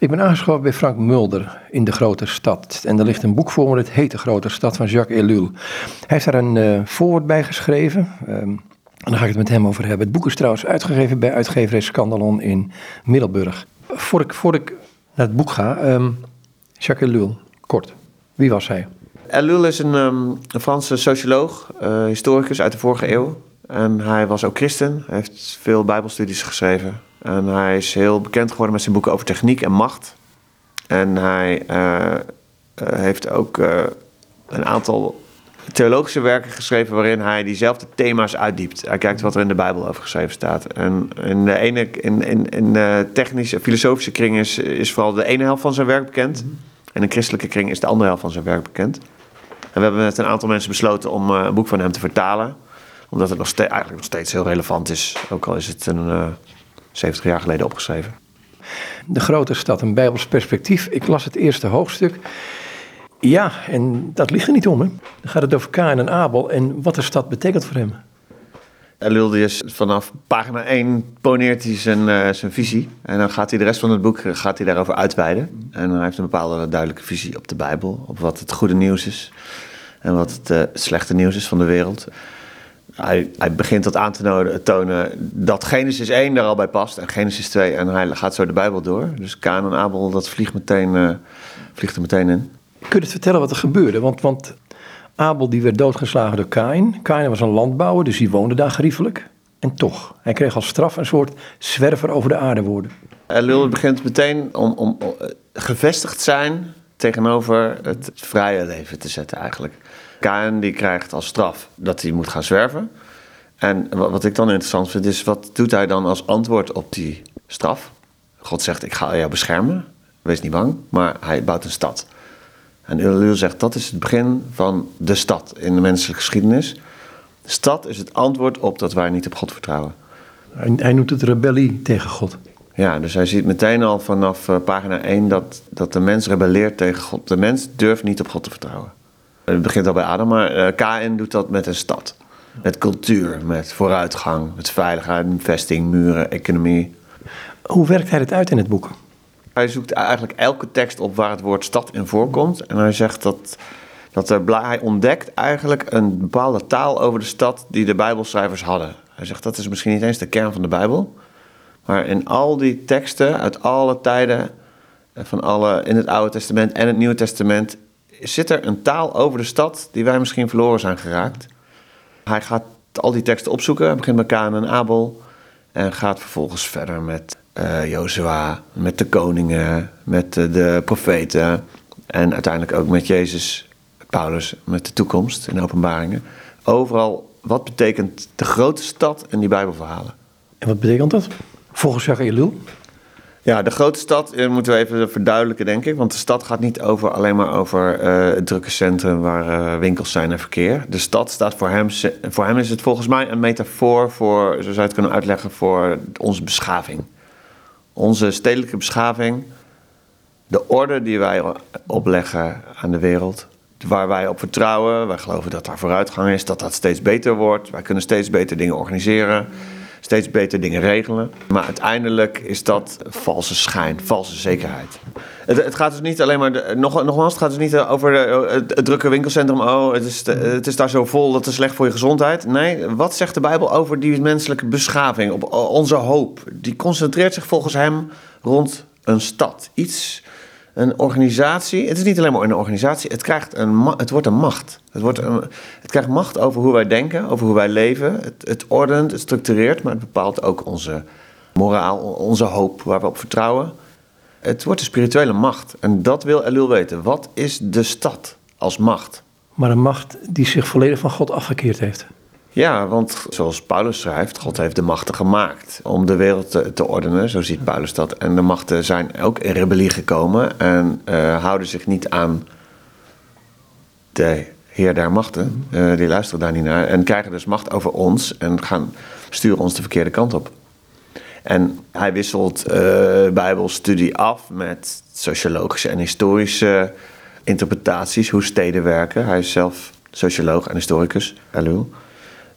Ik ben aangeschoven bij Frank Mulder in De Grote Stad. En er ligt een boek voor me, het heet De Grote Stad van Jacques Ellul. Hij heeft daar een uh, voorwoord bij geschreven. Um, en daar ga ik het met hem over hebben. Het boek is trouwens uitgegeven bij uitgeverij Scandalon in Middelburg. Voor ik, voor ik naar het boek ga, um, Jacques Ellul, kort. Wie was hij? Ellul is een, een Franse socioloog, uh, historicus uit de vorige eeuw. En hij was ook christen. Hij heeft veel bijbelstudies geschreven. En hij is heel bekend geworden met zijn boeken over techniek en macht. En hij uh, heeft ook uh, een aantal theologische werken geschreven waarin hij diezelfde thema's uitdiept. Hij kijkt wat er in de Bijbel over geschreven staat. En in de ene, in, in, in de technische, filosofische kring is, is vooral de ene helft van zijn werk bekend. En in de christelijke kring is de andere helft van zijn werk bekend. En we hebben met een aantal mensen besloten om een boek van hem te vertalen. Omdat het nog steeds, eigenlijk nog steeds heel relevant is. Ook al is het een 70 jaar geleden opgeschreven. De grote stad, een Bijbels perspectief. Ik las het eerste hoofdstuk. Ja, en dat ligt er niet om. Hè? Dan gaat het over Kain en Abel en wat de stad betekent voor hem. Eluldius, vanaf pagina 1 poneert hij zijn, uh, zijn visie. En dan gaat hij de rest van het boek eh, gaat hij daarover uitweiden. En hij heeft een bepaalde duidelijke visie op de Bijbel. Op wat het goede nieuws is. En wat het, uh, het slechte nieuws is van de wereld. Hij, hij, begint dat aan te tonen dat Genesis 1 daar al bij past en Genesis 2. En hij gaat zo de Bijbel door. Dus Kaan en Abel, dat vliegt, meteen, uh, vliegt er meteen in. Kun je het vertellen wat er gebeurde? Want, want Abel die werd doodgeslagen door Kain. Kain was een landbouwer, dus die woonde daar geriefelijk. En toch, hij kreeg als straf een soort zwerver over de aarde worden. Lul begint meteen om, om, om gevestigd zijn tegenover het vrije leven te zetten eigenlijk. Kain die krijgt als straf dat hij moet gaan zwerven. En wat ik dan interessant vind is, wat doet hij dan als antwoord op die straf? God zegt, ik ga jou beschermen, wees niet bang, maar hij bouwt een stad. En Ulul zegt, dat is het begin van de stad in de menselijke geschiedenis. De stad is het antwoord op dat wij niet op God vertrouwen. Hij noemt het rebellie tegen God. Ja, dus hij ziet meteen al vanaf uh, pagina 1 dat, dat de mens rebelleert tegen God. De mens durft niet op God te vertrouwen. Het begint al bij Adam, maar uh, KN doet dat met een stad. Met cultuur, met vooruitgang, met veiligheid, vesting, muren, economie. Hoe werkt hij het uit in het boek? Hij zoekt eigenlijk elke tekst op waar het woord stad in voorkomt. En hij zegt dat, dat er, hij ontdekt eigenlijk een bepaalde taal over de stad die de Bijbelschrijvers hadden. Hij zegt dat is misschien niet eens de kern van de Bijbel. Maar in al die teksten uit alle tijden, van alle, in het Oude Testament en het Nieuwe Testament, zit er een taal over de stad die wij misschien verloren zijn geraakt. Hij gaat al die teksten opzoeken. Hij begint met Kaan en Abel. En gaat vervolgens verder met uh, Jozua, met de koningen, met uh, de profeten. En uiteindelijk ook met Jezus, Paulus, met de toekomst in openbaringen. Overal, wat betekent de grote stad en die Bijbelverhalen? En wat betekent dat? Volgens Jacques Ellul? Ja, de grote stad eh, moeten we even verduidelijken, denk ik. Want de stad gaat niet over, alleen maar over uh, het drukke centrum waar uh, winkels zijn en verkeer. De stad staat voor hem, voor hem is het volgens mij een metafoor voor, zo zou je het kunnen uitleggen, voor onze beschaving. Onze stedelijke beschaving, de orde die wij opleggen aan de wereld, waar wij op vertrouwen. Wij geloven dat daar vooruitgang is, dat dat steeds beter wordt. Wij kunnen steeds beter dingen organiseren steeds beter dingen regelen. Maar uiteindelijk is dat valse schijn, valse zekerheid. Het, het gaat dus niet alleen maar, nog, nogmaals, het gaat dus niet over de, het, drukke winkelcentrum. Oh, het is, het is daar zo vol, dat is slecht voor je gezondheid. Nee, wat zegt de Bijbel over die menselijke beschaving, op onze hoop? Die concentreert zich volgens hem rond een stad. Iets een organisatie. Het is niet alleen maar een organisatie. Het, krijgt een, het wordt een macht. Het, wordt een, het krijgt macht over hoe wij denken, over hoe wij leven. Het, het ordent, het structureert, maar het bepaalt ook onze moraal, onze hoop, waar we op vertrouwen. Het wordt een spirituele macht. En dat wil Elul weten. Wat is de stad als macht? Maar een macht die zich volledig van God afgekeerd heeft. Ja, want zoals Paulus schrijft, God heeft de machten gemaakt om de wereld te, te ordenen, zo ziet Paulus dat. En de machten zijn ook in rebellie gekomen en uh, houden zich niet aan de Heer der machten. Uh, die luisteren daar niet naar en krijgen dus macht over ons en gaan sturen ons de verkeerde kant op. En hij wisselt uh, Bijbelstudie af met sociologische en historische interpretaties, hoe steden werken. Hij is zelf socioloog en historicus, Elul.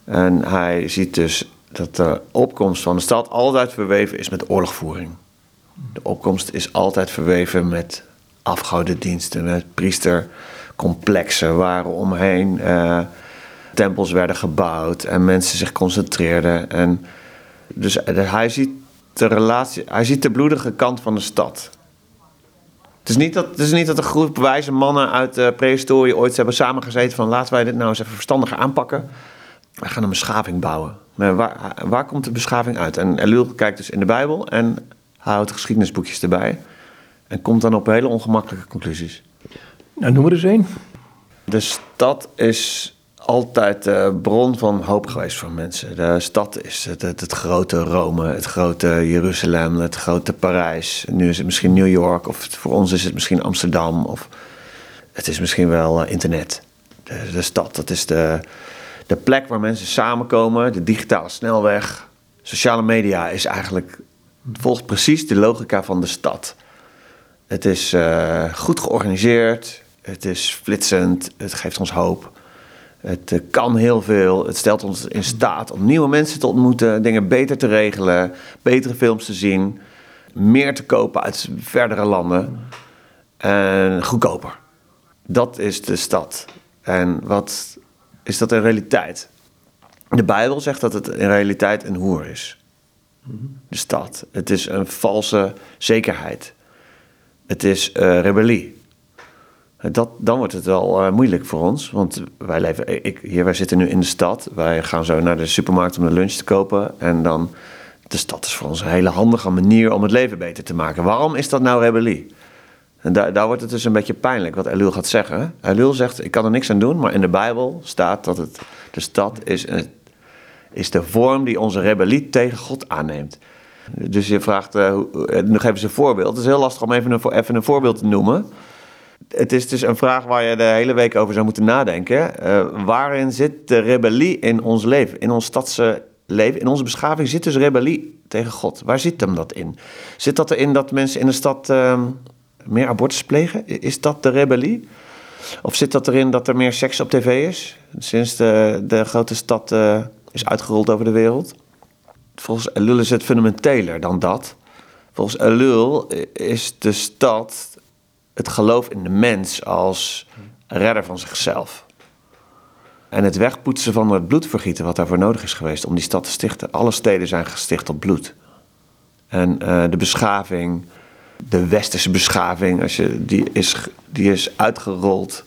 En hij ziet dus dat de opkomst van de stad altijd verweven is met oorlogvoering. De opkomst is altijd verweven met afgodendiensten, met priestercomplexen waar omheen uh, tempels werden gebouwd en mensen zich concentreerden. En dus hij ziet de relatie, hij ziet de bloedige kant van de stad. Het is niet dat, het is niet dat een groep wijze mannen uit de prehistorie ooit hebben samengezeten van laten wij dit nou eens even verstandiger aanpakken. Wij gaan een beschaving bouwen. Maar waar, waar komt de beschaving uit? En Elul kijkt dus in de Bijbel en houdt geschiedenisboekjes erbij. En komt dan op hele ongemakkelijke conclusies. Nou, noem er eens één. De stad is altijd de bron van hoop geweest voor mensen. De stad is het, het, het, grote Rome, het grote Jeruzalem, het grote Parijs. Nu is het misschien New York, of voor ons is het misschien Amsterdam, of het is misschien wel eh, internet. De, de stad, dat is de, de plek waar mensen samenkomen, de digitale snelweg. Sociale media is eigenlijk, volgens precies de logica van de stad. Het is uh, goed georganiseerd, het is flitsend, het geeft ons hoop. Het eh, kan heel veel. Het stelt ons in staat om nieuwe mensen te ontmoeten, dingen beter te regelen, betere films te zien, meer te kopen uit verdere landen en goedkoper. Dat is de stad. En wat is dat in realiteit? De Bijbel zegt dat het in realiteit een hoer is. De stad. Het is een valse zekerheid. Het is uh, rebellie. Dat, dan wordt het wel uh, moeilijk voor ons. Want wij leven, ik, hier, wij zitten nu in de stad. Wij gaan zo naar de supermarkt om de lunch te kopen. En dan, de stad is voor ons een hele handige manier om het leven beter te maken. Waarom is dat nou rebellie? En daar, daar wordt het dus een beetje pijnlijk wat Elul gaat zeggen. Elul zegt, ik kan er niks aan doen. Maar in de Bijbel staat dat het, de stad is, is de vorm die onze rebellie tegen God aanneemt. Dus je vraagt, uh, nu geven ze een voorbeeld. Het is heel lastig om even een, even een voorbeeld te noemen het is dus een vraag waar je de hele week over zou moeten nadenken. Uh, waarin zit de rebellie in ons leven, in ons stadse leven, in onze beschaving zit dus rebellie tegen God. Waar zit hem dat in? Zit dat erin dat mensen in de stad uh, meer abortus plegen? Is dat de rebellie? Of zit dat erin dat er meer seks op tv is? Sinds de, de grote stad uh, is uitgerold over de wereld? Volgens Elul is het fundamenteler dan dat. Volgens Elul is de stad het geloof in de mens als redder van zichzelf. En het wegpoetsen van het bloedvergieten wat daarvoor nodig is geweest om die stad te stichten. Alle steden zijn gesticht op bloed. En uh, de beschaving, de westerse beschaving, als je, die, is, die is uitgerold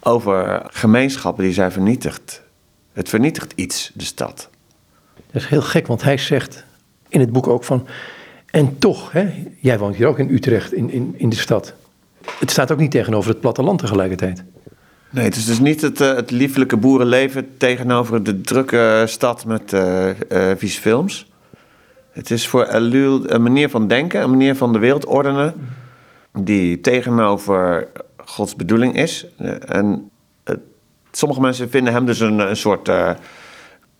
over gemeenschappen die zijn vernietigd. Het vernietigt iets, de stad. Dat is heel gek, want hij zegt in het boek ook van. En toch, hè, jij woont hier ook in Utrecht, in, in, in de stad. Het staat ook niet tegenover het platteland tegelijkertijd. Nee, het is dus niet het, uh, het lieflijke boerenleven tegenover de drukke stad met uh, uh, vieze films. Het is voor Elul een manier van denken, een manier van de wereld ordenen, die tegenover Gods bedoeling is. En sommige mensen vinden hem dus een, een soort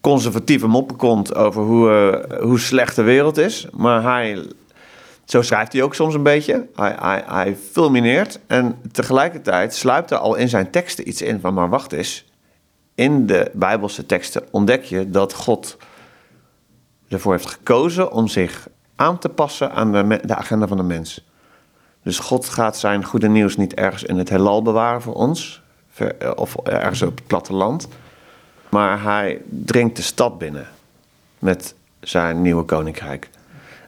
conservatieve moppenkont over hoe, hoe slecht de wereld is. Maar hij zo schrijft hij ook soms een beetje. Hij, hij, hij fulmineert en tegelijkertijd sluipt er al in zijn teksten iets in van, maar wacht eens. In de Bijbelse teksten ontdek je dat God ervoor heeft gekozen om zich aan te passen aan de, agenda van de mens. Dus God gaat zijn goede nieuws niet ergens in het heelal bewaren voor ons, of ergens op het platteland. Maar hij dringt de stad binnen met zijn nieuwe koninkrijk.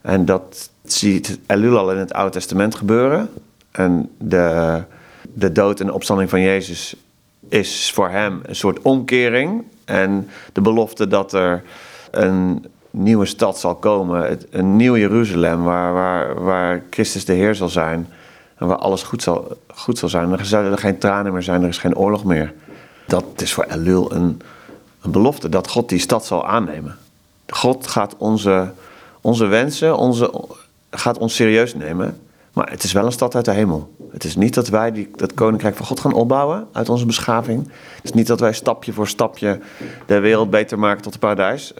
En dat ziet Elul al in het Oude Testament gebeuren. En de, de dood en de opstanding van Jezus is voor hem een soort omkering. En de belofte dat er een nieuwe stad zal komen, een nieuw Jeruzalem, waar, waar, waar Christus de Heer zal zijn. En waar alles goed zal, goed zal zijn. Er zullen er geen tranen meer zijn, er is geen oorlog meer. Dat is voor Elul een, een belofte dat God die stad zal aannemen. God gaat onze, onze wensen, onze, gaat ons serieus nemen. Maar het is wel een stad uit de hemel. Het is niet dat wij die, dat koninkrijk van God gaan opbouwen uit onze beschaving. Het is niet dat wij stapje voor stapje de wereld beter maken tot een paradijs.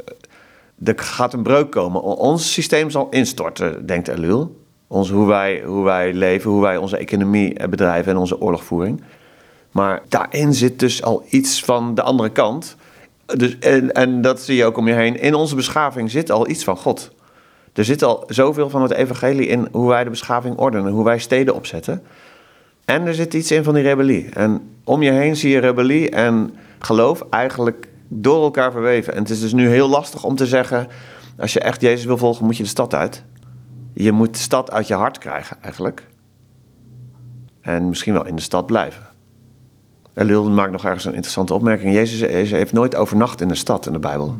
Er gaat een breuk komen. Ons systeem zal instorten, denkt Elul. Ons, hoe, wij, hoe wij leven, hoe wij onze economie bedrijven en onze oorlogvoering. Maar daarin zit dus al iets van de andere kant. Dus, en, en dat zie je ook om je heen. In onze beschaving zit al iets van God. Er zit al zoveel van het evangelie in hoe wij de beschaving ordenen, hoe wij steden opzetten. En er zit iets in van die rebellie. En om je heen zie je rebellie en geloof eigenlijk door elkaar verweven. En het is dus nu heel lastig om te zeggen, als je echt Jezus wil volgen, moet je de stad uit. Je moet de stad uit je hart krijgen, eigenlijk. En misschien wel in de stad blijven. Elul maakt nog ergens een interessante opmerking. Jezus heeft nooit overnacht in de stad in de Bijbel.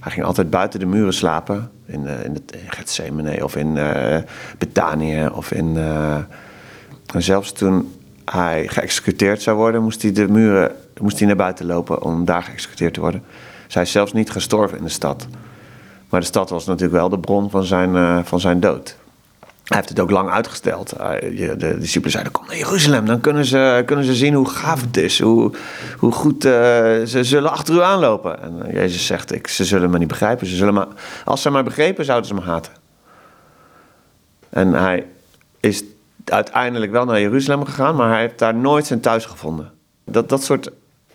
Hij ging altijd buiten de muren slapen. In, uh, in, het, in Gethsemane of in uh, Betanië. Of in, uh, en zelfs toen hij geëxecuteerd zou worden, moest hij de muren moest hij naar buiten lopen om daar geëxecuteerd te worden. Zij is zelfs niet gestorven in de stad. Maar de stad was natuurlijk wel de bron van zijn, van zijn dood. Hij heeft het ook lang uitgesteld. De discipelen zeiden: Kom naar Jeruzalem, dan kunnen ze, kunnen ze zien hoe gaaf het is. Hoe, hoe goed uh, ze zullen achter u aanlopen. En Jezus zegt: ik, Ze zullen me niet begrijpen. Ze zullen me, als ze mij begrepen, zouden ze me haten. En hij is uiteindelijk wel naar Jeruzalem gegaan, maar hij heeft daar nooit zijn thuis gevonden. Dat, dat soort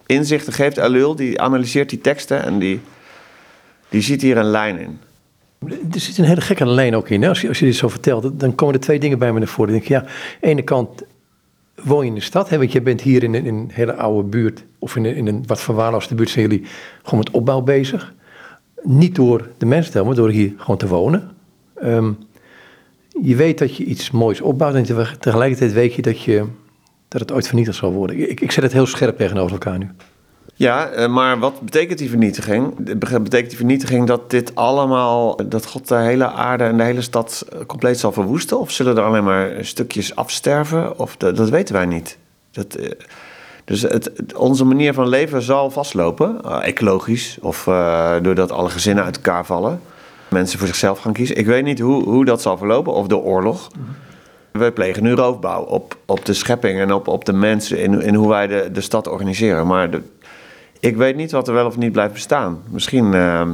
inzichten geeft Alul, die analyseert die teksten en die, die ziet hier een lijn in. Er zit een hele gekke lijn ook in. Als, je, als je dit zo vertelt, dan komen er twee dingen bij me naar voren. Dan denk ja, aan de ene kant woon je in de stad, hè, want je bent hier in een, hele oude buurt, of in een, in een wat verwaarloosde buurt, zijn jullie gewoon met opbouw bezig. Niet door de mensen maar door hier gewoon te wonen. Um, je weet dat je iets moois opbouwt en tegelijkertijd weet je dat, je, dat het ooit vernietigd zal worden. Ik, ik zet het heel scherp tegenover elkaar nu. Ja, eh, maar wat betekent die vernietiging? Betekent die vernietiging dat dit allemaal, dat God de hele aarde en de hele stad eh, compleet zal verwoesten? Of zullen er alleen maar stukjes afsterven? Of dat, dat weten wij niet. Dat, eh, dus het, onze manier van leven zal vastlopen, ecologisch, of doordat alle gezinnen uit elkaar vallen. Mensen voor zichzelf gaan kiezen. Ik weet niet hoe, hoe dat zal verlopen, of door oorlog. We plegen nu roofbouw op, op de schepping en op, op de mensen in, in hoe wij de, de stad organiseren. Maar ik weet niet wat er wel of niet blijft bestaan. Misschien, uh,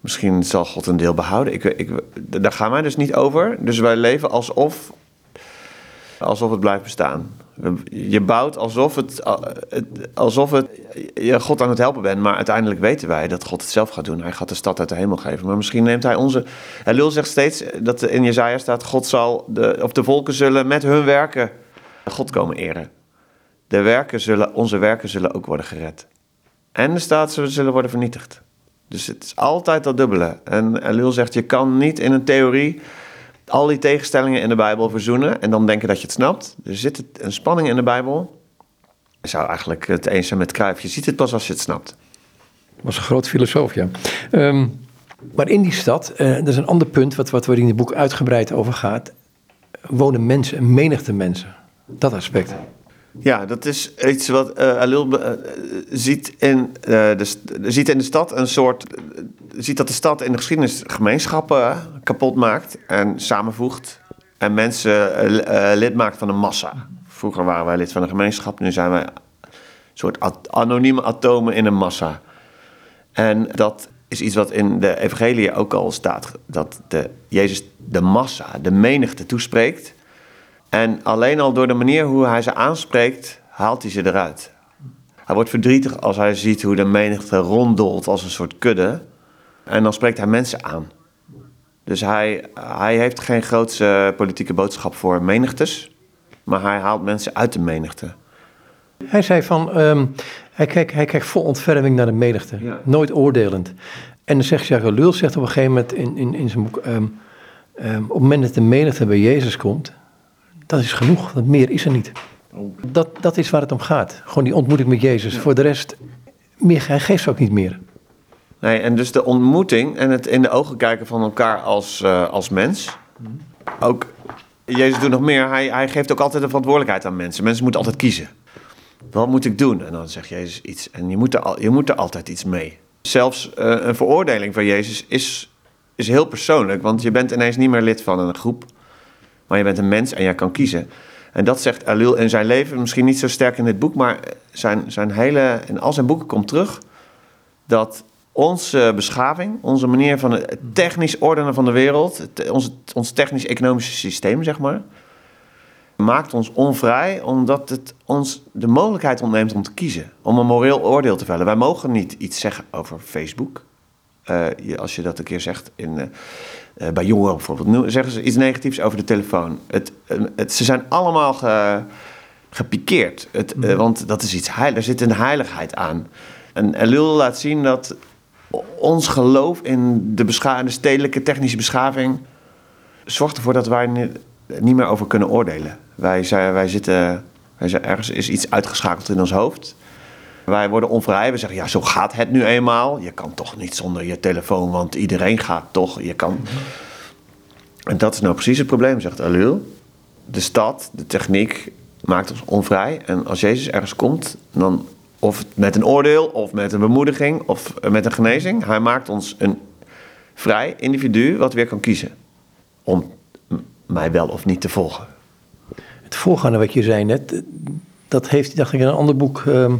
misschien zal God een deel behouden. Ik, ik, daar gaan wij dus niet over. Dus wij leven alsof, alsof het blijft bestaan. Je bouwt alsof, het, alsof het, je God aan het helpen bent. Maar uiteindelijk weten wij dat God het zelf gaat doen. Hij gaat de stad uit de hemel geven. Maar misschien neemt hij onze... Lul zegt steeds dat in Jezaja staat... God zal de, of de volken zullen met hun werken God komen eren. De werken zullen, onze werken zullen ook worden gered. En de staat zullen worden vernietigd. Dus het is altijd dat dubbele. En Elul zegt, je kan niet in een theorie al die tegenstellingen in de Bijbel verzoenen en dan denken dat je het snapt. Er zit een spanning in de Bijbel. Je zou eigenlijk het eens zijn met Cruijff. Je ziet het pas als je het snapt. Was een groot filosoof, ja. Ehm, maar in die stad, uh, dat is een ander punt wat, wat in het boek uitgebreid over gaat, wonen mensen, een menigte mensen. Dat aspect. Ja, dat is iets wat uh, Alil uh, ziet, in, uh, de, ziet in de stad een soort. Ziet dat de stad in de geschiedenis gemeenschappen kapot maakt en samenvoegt. En mensen lid maakt van een massa. Vroeger waren wij lid van een gemeenschap, nu zijn wij een soort anonieme atomen in een massa. En dat is iets wat in de Evangelie ook al staat: dat de, Jezus de massa, de menigte toespreekt. En alleen al door de manier hoe hij ze aanspreekt, haalt hij ze eruit. Hij wordt verdrietig als hij ziet hoe de menigte ronddolt als een soort kudde. En dan spreekt hij mensen aan. Dus hij, hij heeft geen grootse politieke boodschap voor menigtes, maar hij haalt mensen uit de menigte. Hij zei van, um, hij, kijkt, hij kijkt vol ontferming naar de menigte, ja. nooit oordelend. En dan zegt Jacques Lul zegt op een gegeven moment in, in, in zijn boek, um, um, op het moment dat de menigte bij Jezus komt, dat is genoeg, want meer is er niet. Dat, dat is waar het om gaat. Gewoon die ontmoeting met Jezus. Voor de rest, meer, hij geeft ook niet meer. Nee, en dus de ontmoeting en het in de ogen kijken van elkaar als, uh, als mens. Ook, Jezus doet nog meer. Hij, hij geeft ook altijd een verantwoordelijkheid aan mensen. Mensen moeten altijd kiezen. Wat moet ik doen? En dan zegt Jezus iets. En je moet er, al, je moet er altijd iets mee. Zelfs uh, een veroordeling van Jezus is, is heel persoonlijk. Want je bent ineens niet meer lid van een groep. Maar je bent een mens en jij kan kiezen. En dat zegt Alil in zijn leven, misschien niet zo sterk in dit boek, maar zijn, zijn hele, in al zijn boeken komt terug dat onze beschaving, onze manier van het technisch ordenen van de wereld, ons, ons technisch-economische systeem, zeg maar, maakt ons onvrij omdat het ons de mogelijkheid ontneemt om te kiezen, om een moreel oordeel te vellen. Wij mogen niet iets zeggen over Facebook. eh, je- als je dat een keer zegt in, eh, eh, bij jongeren bijvoorbeeld, noem- zeggen ze iets negatiefs over de telefoon. Het, het, ze zijn allemaal ge, gepikeerd, het, eh, want dat is iets heil, er zit een heiligheid aan. En Elul laat zien dat ons geloof in de, de stedelijke technische beschaving zorgt ervoor dat wij ni- niet meer over kunnen oordelen. Wij, zijn, wij zitten, wij zijn, ergens is iets uitgeschakeld in ons hoofd. Wij worden onvrij. We zeggen, ja, zo gaat het nu eenmaal. Je kan toch niet zonder je telefoon, want iedereen gaat toch. Je kan... En dat is nou precies het probleem, zegt Alul. De stad, de techniek maakt ons onvrij. En als Jezus ergens komt, dan of met een oordeel, of met een bemoediging, of met een genezing. Hij maakt ons een vrij individu wat weer kan kiezen. Om mij wel of niet te volgen. Het voorgaande wat je zei net, eh, dat heeft dacht ik, in een ander boek. ehm,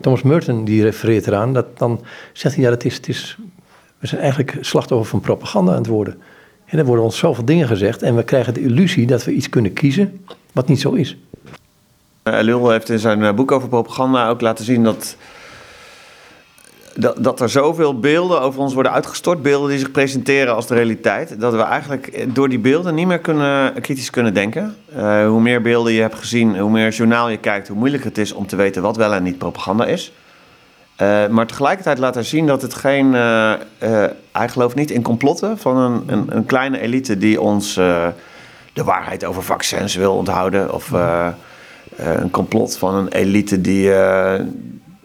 Thomas Merton die refereert eraan. Dat, dan zegt hij, ja, het is, het is, we zijn eigenlijk slachtoffer van propaganda aan het worden. En er worden ons zoveel dingen gezegd en we krijgen de illusie dat we iets kunnen kiezen wat niet zo is. Lul heeft in zijn eh, boek over propaganda ook laten zien dat, dat, dat er zoveel beelden over ons worden uitgestort. Beelden die zich presenteren als de realiteit. Dat we eigenlijk door die beelden niet meer kunnen, kritisch kunnen denken. Eh, hoe meer beelden je hebt gezien, hoe meer journaal je kijkt, hoe moeilijker het is om te weten wat wel en niet propaganda is. Eh, maar tegelijkertijd laat hij zien dat het geen. eh, eh, hij gelooft niet in complotten van een, een, een kleine elite die ons eh, de waarheid over vaccins wil onthouden. Of eh, eh, een complot van een elite die, eh,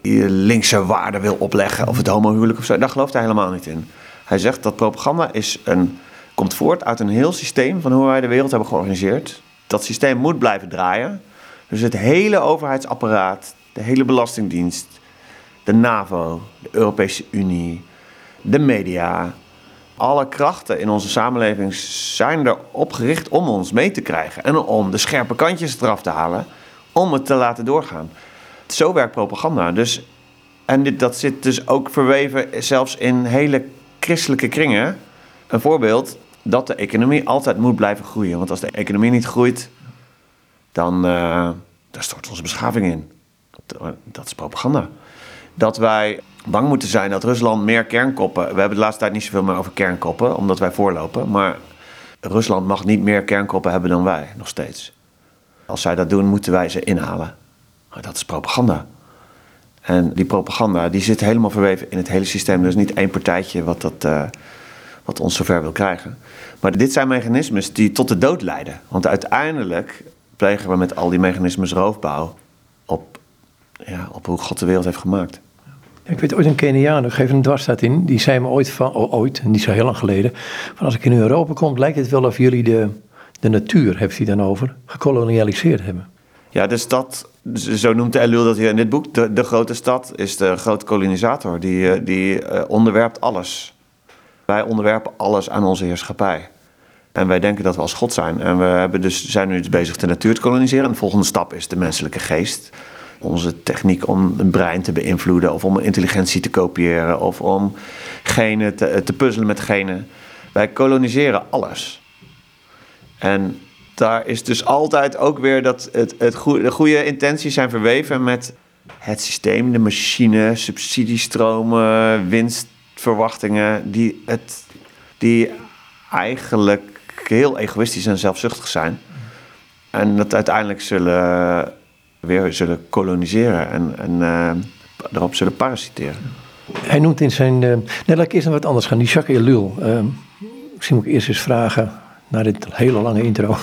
die linkse waarden wil opleggen. Of het homohuwelijk of zo. Daar gelooft hij helemaal niet in. Hij zegt dat propaganda is een, komt voort uit een heel systeem van hoe wij de wereld hebben georganiseerd. Dat systeem moet blijven draaien. Dus het hele overheidsapparaat, de hele belastingdienst, de NAVO, de Europese Unie, de media. Alle krachten in onze samenleving zijn erop gericht om ons mee te krijgen. En om de scherpe kantjes eraf te halen, om het te laten doorgaan. Zo werkt propaganda. Dus, en dit, dat zit dus ook verweven zelfs in hele christelijke kringen. Een voorbeeld, dat de economie altijd moet blijven groeien. Want als de economie niet groeit, dan, eh, stort onze beschaving in. Dat is propaganda dat wij bang moeten zijn dat Rusland meer kernkoppen. We hebben de laatste tijd niet zoveel meer over kernkoppen, omdat wij voorlopen. Maar Rusland mag niet meer kernkoppen hebben dan wij, nog steeds. Als zij dat doen, moeten wij ze inhalen. Dat is propaganda. En die propaganda die zit helemaal verweven in het hele systeem. Er is niet één partijtje wat, dat, eh, wat ons zover wil krijgen. Maar dit zijn mechanismes die tot de dood leiden. Want uiteindelijk plegen we met al die mechanismes roofbouw op, ja, op hoe God de wereld heeft gemaakt. Ik weet ooit een Keniaan, ik geef een dwarsstaat in, die zei me ooit van, ooit, niet zo heel lang geleden, van als ik in Europa kom, lijkt het wel of jullie de, de natuur, heeft hij dan over, gekolonialiseerd hebben. Ja, de stad, zo noemt Elul dat hier in dit boek, de, grote stad is de grote kolonisator. Die, eh, die eh, onderwerpt alles. Wij onderwerpen alles aan onze heerschappij. En wij denken dat we als God zijn. En we hebben dus, zijn nu dus bezig de natuur te koloniseren. En de volgende stap is de menselijke geest. Onze techniek om een brein te beïnvloeden, of om intelligentie te kopiëren, of om genen te, te puzzelen met genen. Wij koloniseren alles. En daar is dus altijd ook weer dat het, het goede, de goede intenties zijn verweven met het systeem, de machine, subsidiestromen, winstverwachtingen, die, het, die eigenlijk heel egoïstisch en zelfzuchtig zijn. En dat uiteindelijk zullen weer zullen koloniseren en, en uh, erop zullen parasiteren. Hij noemt in zijn. Uh, nee, laat ik eerst naar wat anders gaan. Die Jacques Ellul. Uh, misschien moet ik eerst eens vragen, na dit hele lange intro.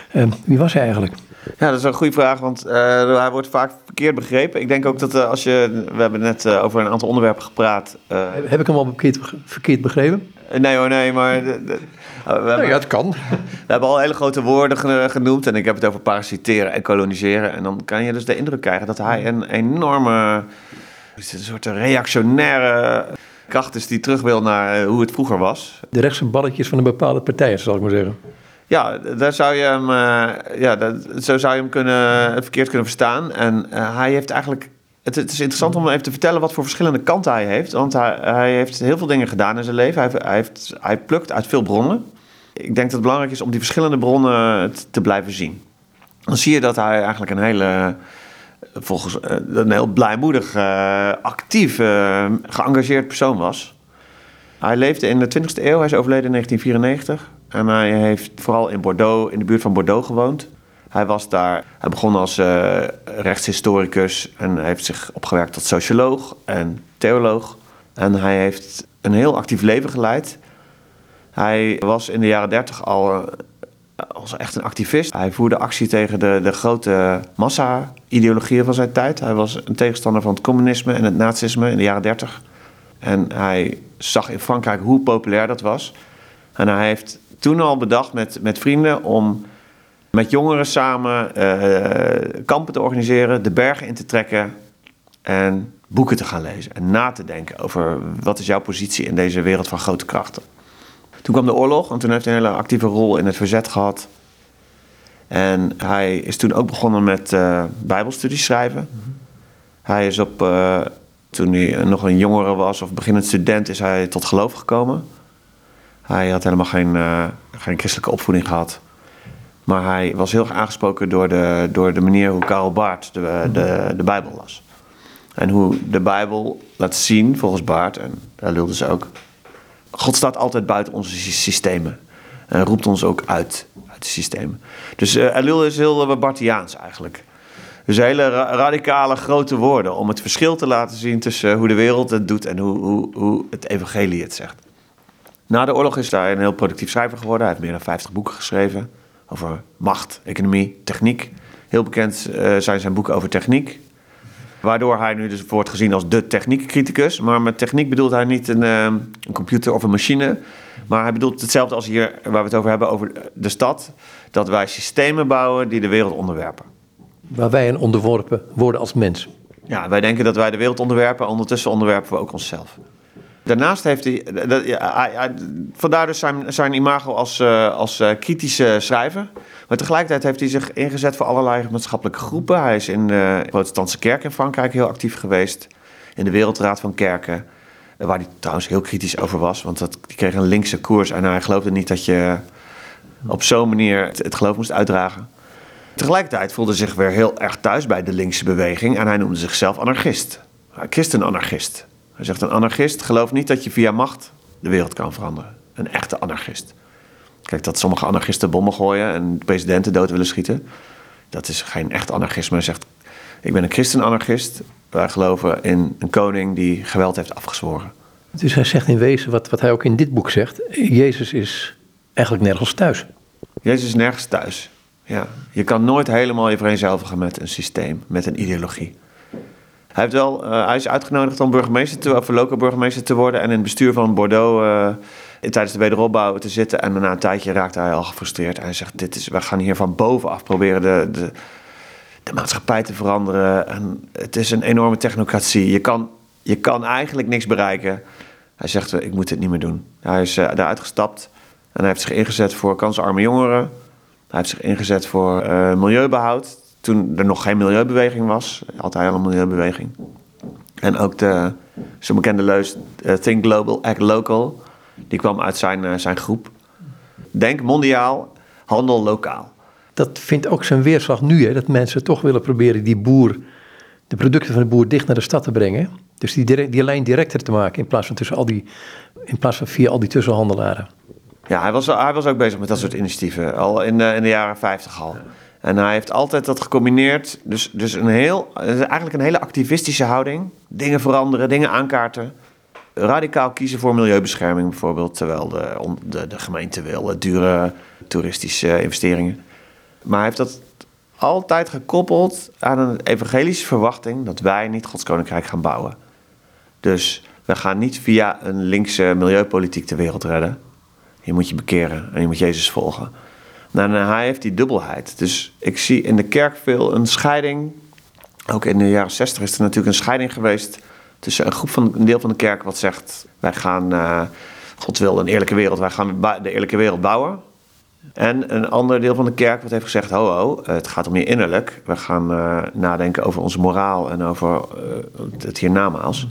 wie was hij eigenlijk? Ja, dat is een goede vraag, want uh, hij wordt vaak verkeerd begrepen. Ik denk ook dat uh, als je. We hebben net uh, over een aantal onderwerpen gepraat. Heb, heb ik hem al verkeerd, verkeerd begrepen? Nee hoor, nee, maar. De, de, we hebben, ja, het kan. We hebben al hele grote woorden genoemd. En ik heb het over parasiteren en koloniseren. En dan kan je dus de indruk krijgen dat hij een enorme. Een soort reactionaire kracht is die terug wil naar hoe het vroeger was. De rechtse balletjes van een bepaalde partij, zal ik maar zeggen. Ja, daar zou je hem, uh, ja, dat, zo zou je hem kunnen, verkeerd kunnen verstaan. En uh, hij heeft eigenlijk. Het, het, is interessant om even te vertellen wat voor verschillende kanten hij heeft. Want hij, hij heeft heel veel dingen gedaan in zijn leven. Hij, hij, heeft, hij plukt uit veel bronnen. Ik denk dat het belangrijk is om die verschillende bronnen te blijven zien. Dan zie je dat hij eigenlijk een hele. Volgens uh, een heel blijmoedig, actief, geëngageerd persoon was. Hij leefde in de 20e eeuw, hij is overleden in 1994. En hij heeft vooral in Bordeaux, in de buurt van Bordeaux gewoond. Hij was daar, hij begon als rechtshistoricus en heeft zich opgewerkt tot socioloog en theoloog. En hij heeft een heel actief leven geleid. Hij was in de jaren 30 al als echt een activist. Hij voerde actie tegen de, de grote massa-ideologieën van zijn tijd. Hij was een tegenstander van het communisme en het nazisme in de jaren 30. En hij zag in Frankrijk hoe populair dat was. En hij heeft toen al bedacht met, met vrienden om met jongeren samen uh, kampen te organiseren, de bergen in te trekken en boeken te gaan lezen. En na te denken over wat is jouw positie in deze wereld van grote krachten. Toen kwam de oorlog en toen heeft hij een hele actieve rol in het verzet gehad. En hij is toen ook begonnen met uh, bijbelstudies schrijven. Hij is op, uh, toen hij nog een jongere was of beginnend student, is hij tot geloof gekomen. Hij had helemaal geen, uh, geen christelijke opvoeding gehad. Maar hij was heel erg aangesproken door de, door de manier hoe Karl Barth de, de, de Bijbel las. En hoe de Bijbel laat zien, volgens Barth, en daar lulde ze ook, God staat altijd buiten onze systemen. En roept ons ook uit, uit de systemen. Dus uh, Elul is heel uh, Bartiaans eigenlijk. Dus hele ra radicale grote woorden om het verschil te laten zien tussen uh, hoe de wereld het doet en hoe, hoe, hoe het evangelie het zegt. Na de oorlog is hij een heel productief schrijver geworden. Hij heeft meer dan 50 boeken geschreven over macht, economie, techniek. Heel bekend zijn zijn boeken over techniek. Waardoor hij nu dus wordt gezien als de techniekcriticus. Maar met techniek bedoelt hij niet een, een, computer of een machine. Maar hij bedoelt hetzelfde als hier waar we het over hebben, over de stad. Dat wij systemen bouwen die de wereld onderwerpen. Waar wij een onderworpen worden als mens. Ja, wij denken dat wij de wereld onderwerpen. Ondertussen onderwerpen we ook onszelf. Daarnaast heeft ja, hij, vandaar dus zijn, zijn imago als, uh, als uh, kritische schrijver. Maar tegelijkertijd heeft hij zich ingezet voor allerlei maatschappelijke groepen. Hij is in de protestantse kerk in Frankrijk heel actief geweest. In de Wereldraad van Kerken. Waar hij trouwens heel kritisch over was. Want dat, die kreeg een linkse koers. En hij geloofde niet dat je op zo'n manier het, het geloof moest uitdragen. Tegelijkertijd voelde hij zich weer heel erg thuis bij de linkse beweging. En hij noemde zichzelf anarchist. Christen-anarchist. Hij zegt een anarchist gelooft niet dat je via macht de wereld kan veranderen. Een echte anarchist. Kijk, dat sommige anarchisten bommen gooien en presidenten dood willen schieten. Dat is geen echt anarchisme. Hij zegt, ik ben een christen-anarchist. Wij geloven in een koning die geweld heeft afgezworen. Dus hij zegt in wezen, wat, wat hij ook in dit boek zegt... Jezus is eigenlijk nergens thuis. Jezus is nergens thuis, ja. Je kan nooit helemaal je vereenzelvigen met een systeem, met een ideologie. Hij, heeft wel, uh, hij is uitgenodigd om burgemeester te, of lokaal burgemeester te worden... en in het bestuur van Bordeaux... Uh, tijdens de wederopbouw te zitten. En na een tijdje raakte hij al gefrustreerd. Hij zegt, dit is, we gaan hier van bovenaf proberen de, de, de maatschappij te veranderen. En het is een enorme technocratie. Je kan, je kan eigenlijk niks bereiken. Hij zegt, ik moet dit niet meer doen. Hij is uh, daaruit gestapt en hij heeft zich ingezet voor kansarme jongeren. Hij heeft zich ingezet voor milieubehoud. Toen er nog geen milieubeweging was, had hij al een milieubeweging. En ook de zo bekende leus uh, Think Global, Act Local. Die kwam uit zijn, uh, zijn groep. Denk mondiaal, handel lokaal. Dat vindt ook zijn weerslag nu, hè, dat mensen toch willen proberen die boer, de producten van de boer dicht naar de stad te brengen. Dus die, direct, die lijn directer te maken in plaats van, tussen al die, in plaats van via al die tussenhandelaren. Ja, hij was, hij was ook bezig met dat soort initiatieven, al in de, in de jaren 50 al. En hij heeft altijd dat gecombineerd. Dus, dus een heel, eigenlijk een hele activistische houding. Dingen veranderen, dingen aankaarten radicaal kiezen voor milieubescherming bijvoorbeeld, terwijl de, de, de gemeente wil dure toeristische investeringen. Maar hij heeft dat altijd gekoppeld aan een evangelische verwachting dat wij niet Gods koninkrijk gaan bouwen. Dus we gaan niet via een linkse milieupolitiek de wereld redden. Je moet je bekeren en je moet Jezus volgen. Nou, hij heeft die dubbelheid. Dus ik zie in de kerk veel een scheiding. Ook in de jaren zestig is er natuurlijk een scheiding geweest tussen een groep van een deel van de kerk wat zegt: wij gaan, uh, God wil een eerlijke wereld, wij gaan de eerlijke wereld bouwen. En een ander deel van de kerk wat heeft gezegd: ho, ho, het gaat om je innerlijk. We gaan uh, nadenken over onze moraal en over uh, het hiernamaals.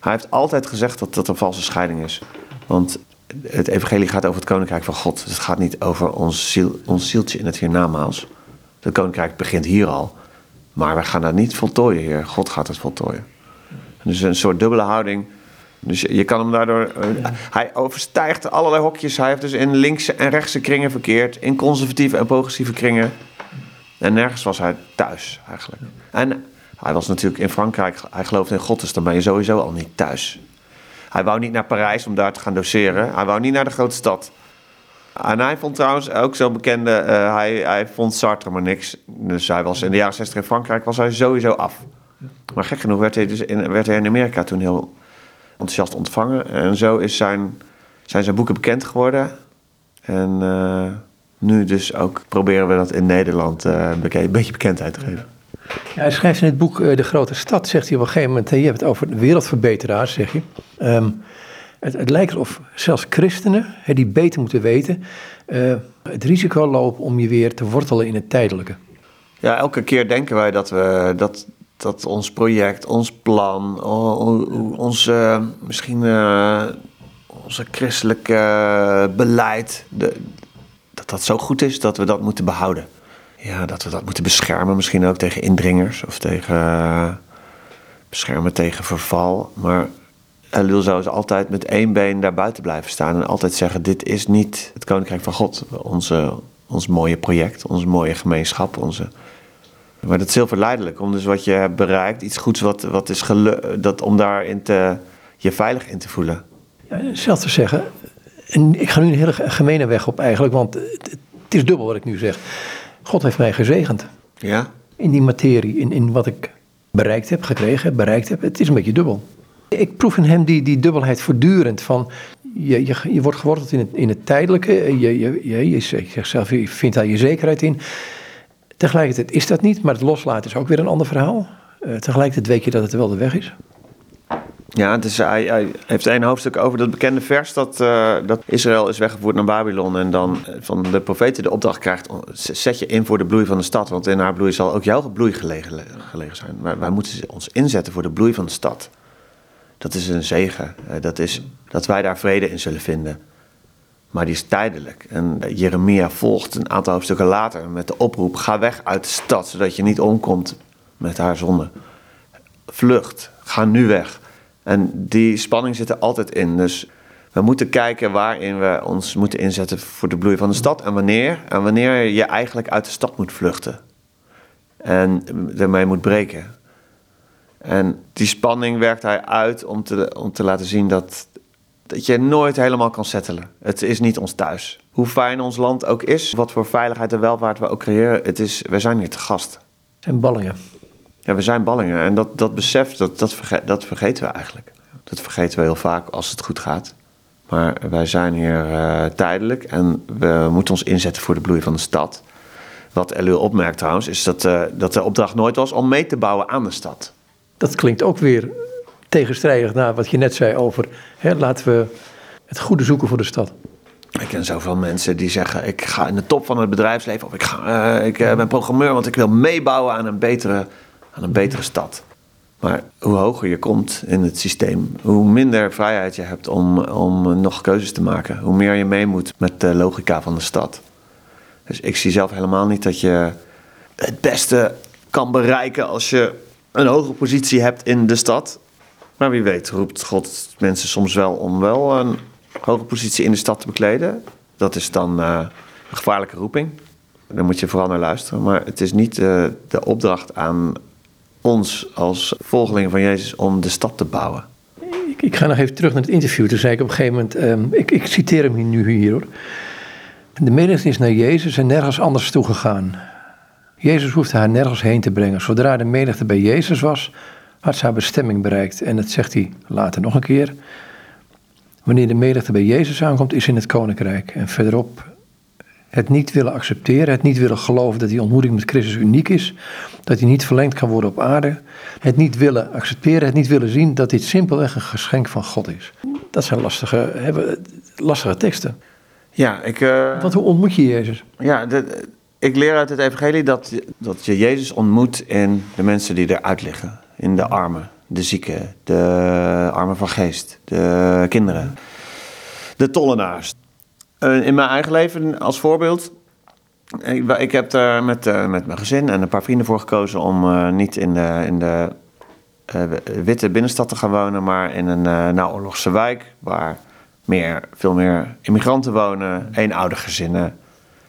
Hij heeft altijd gezegd dat dat een valse scheiding is. Want het evangelie gaat over het koninkrijk van God. het gaat niet over ons, ziel, ons zieltje in het hiernamaals. Het koninkrijk begint hier al. Maar we gaan dat niet voltooien, Heer. God gaat het voltooien. Dus een soort dubbele houding Dus je, je kan hem daardoor... eh, Hij overstijgt allerlei hokjes. Hij heeft dus in linkse en rechtse kringen verkeerd. In conservatieve en progressieve kringen. En nergens was hij thuis, eigenlijk. En hij was natuurlijk in Frankrijk... Hij geloofde in God, dus dan ben je sowieso al niet thuis. Hij wou niet naar Parijs om daar te gaan doseren. Hij wou niet naar de grote stad. En hij vond trouwens ook zo bekende... eh, hij, vond Sartre maar niks. Dus hij was in de jaren 60 in Frankrijk was hij sowieso af. Maar gek genoeg werd hij, dus in, werd hij in Amerika toen heel enthousiast ontvangen. En zo is zijn, zijn zijn boeken bekend geworden. En eh, nu dus ook proberen we dat in Nederland beke- een beetje bekendheid te geven. Ja, hij schrijft in het boek eh, De Grote Stad, zegt hij op een gegeven moment, hè, je hebt het over wereldverbeteraars, zeg je. Ehm, het, het lijkt alsof zelfs christenen, die beter moeten weten, eh, het risico lopen om je weer te wortelen in het tijdelijke. Ja, elke keer denken wij dat we dat, dat ons project, ons plan, ons eh, misschien eh, onze christelijke eh, beleid, de, dat dat zo goed is dat we dat moeten behouden. Ja, dat we dat moeten beschermen, misschien ook tegen indringers of tegen eh, beschermen tegen verval. Maar Elul zou dus altijd met één been daar buiten blijven staan en altijd zeggen: dit is niet het koninkrijk van God, onze, ons mooie project, onze mooie gemeenschap, onze maar dat is heel verleidelijk om dus wat je hebt bereikt, iets goeds wat, wat is gelu- dat om daarin te, je veilig in te voelen. Ja, zelf te zeggen, en ik ga nu een hele gemene weg op eigenlijk, want het is dubbel wat ik nu zeg. God heeft mij gezegend Ja? in die materie, in, in wat ik bereikt heb, gekregen heb, bereikt heb. Het is een beetje dubbel. Ik proef in hem die, die dubbelheid voortdurend van, je, je, je wordt geworteld in het, in het tijdelijke, je, je, je, je zegt zelf, je vindt daar je zekerheid in. Tegelijkertijd is dat niet, maar het loslaten is ook weer een ander verhaal. Eh, tegelijkertijd weet je dat het wel de weg is. Ja, dus hij, hij heeft een hoofdstuk over dat bekende vers dat, eh, dat Israël is weggevoerd naar Babylon en dan eh, van de profeten de opdracht krijgt, zet je in voor de bloei van de stad, want in haar bloei zal ook jouw bloei gelegen, zijn. Wij moeten ons inzetten voor de bloei van de stad. Dat is een zegen. Eh, Dat is dat wij daar vrede in zullen vinden. Maar die is tijdelijk. En Jeremia volgt een aantal hoofdstukken later met de oproep: ga weg uit de stad, zodat je niet omkomt met haar zonde. Vlucht, ga nu weg. En die spanning zit er altijd in. Dus we moeten kijken waarin we ons moeten inzetten voor de bloei van de stad en wanneer. En wanneer je eigenlijk uit de stad moet vluchten. En ermee moet breken. En die spanning werkt hij uit om te, om te laten zien dat, dat je nooit helemaal kan settelen. Het is niet ons thuis. Hoe fijn ons land ook is, wat voor veiligheid en welvaart we ook creëren, het is, we zijn hier te gast. Zijn ballingen. Ja, we zijn ballingen. En dat, dat besef, dat, dat, verge- dat vergeten we eigenlijk. Dat vergeten we heel vaak als het goed gaat. Maar wij zijn hier eh, tijdelijk en we moeten ons inzetten voor de bloei van de stad. Wat Elul opmerkt trouwens, is dat, eh, dat de opdracht nooit was om mee te bouwen aan de stad. Dat klinkt ook weer tegenstrijdig naar wat je net zei over, hè, laten we het goede zoeken voor de stad. Ik ken zoveel mensen die zeggen: Ik ga in de top van het bedrijfsleven. Of ik, ga, eh, ik ben programmeur, want ik wil meebouwen aan een, betere, aan een betere stad. Maar hoe hoger je komt in het systeem, hoe minder vrijheid je hebt om, om nog keuzes te maken. Hoe meer je mee moet met de logica van de stad. Dus ik zie zelf helemaal niet dat je het beste kan bereiken als je een hoge positie hebt in de stad. Maar wie weet roept God mensen soms wel om wel een hoge positie in de stad te bekleden. Dat is dan eh, een gevaarlijke roeping. Daar moet je vooral naar luisteren. Maar het is niet eh, de opdracht aan ons als volgelingen van Jezus om de stad te bouwen. Ik, ga nog even terug naar het interview. Toen zei ik op een gegeven moment, ehm, ik, citeer hem nu hier hoor. De menigte is naar Jezus en nergens anders toe gegaan. Jezus hoefde haar nergens heen te brengen. Zodra de menigte bij Jezus was, had ze haar bestemming bereikt. En dat zegt hij later nog een keer. Wanneer de menigte bij Jezus aankomt, is in het koninkrijk. En verderop het niet willen accepteren, het niet willen geloven dat die ontmoeting met Christus uniek is, dat die niet verlengd kan worden op aarde, het niet willen accepteren, het niet willen zien dat dit simpelweg een geschenk van God is. Dat zijn lastige, hebben, lastige teksten. Ja, ik, eh, Want hoe ontmoet je Jezus? ja de- ik leer uit het evangelie dat, dat je Jezus ontmoet in de mensen die eruit liggen. In de armen, de zieken, de armen van geest, de kinderen, de tollenaars. Eh, in mijn eigen leven als voorbeeld. Ik, heb daar met, eh, met mijn gezin en een paar vrienden voor gekozen om eh, niet in de, in de witte binnenstad te gaan wonen, maar in een naoorlogse wijk waar meer, veel meer immigranten wonen, eenoudergezinnen.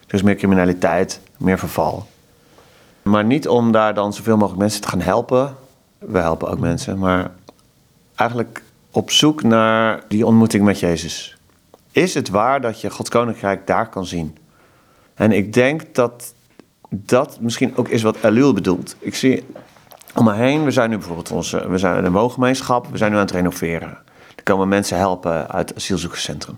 Er is meer criminaliteit, meer verval. Maar niet om daar dan zoveel mogelijk mensen te gaan helpen. We helpen ook mensen, maar eigenlijk op zoek naar die ontmoeting met Jezus. Is het waar dat je Gods koninkrijk daar kan zien? En ik denk dat dat misschien ook is wat Elul bedoelt. Ik zie om me heen, we zijn nu bijvoorbeeld onze, we zijn een woongemeenschap, we zijn nu aan het renoveren. Er komen mensen helpen uit het asielzoekerscentrum.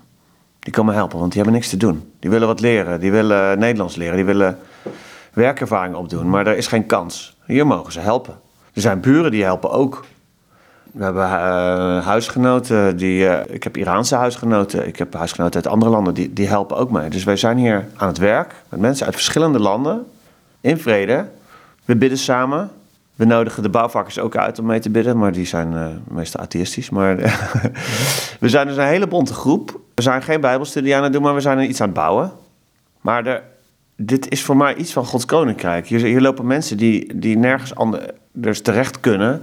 Die komen helpen, want die hebben niks te doen. Die willen wat leren, die willen Nederlands leren, die willen werkervaring opdoen, maar er is geen kans. Hier mogen ze helpen. Er zijn buren die helpen ook. We hebben uh, huisgenoten, die, uh, ik heb Iraanse huisgenoten, ik heb huisgenoten uit andere landen, die, die helpen ook mee. Dus wij zijn hier aan het werk met mensen uit verschillende landen, in vrede. We bidden samen. We nodigen de bouwvakkers ook uit om mee te bidden, maar die zijn uh, meestal atheïstisch. Maar we zijn dus een hele bonte groep. We zijn geen bijbelstudie aan het doen, maar we zijn er iets aan het bouwen. Maar er, dit is voor mij iets van Gods koninkrijk. Hier, hier lopen mensen die, die nergens anders terecht kunnen.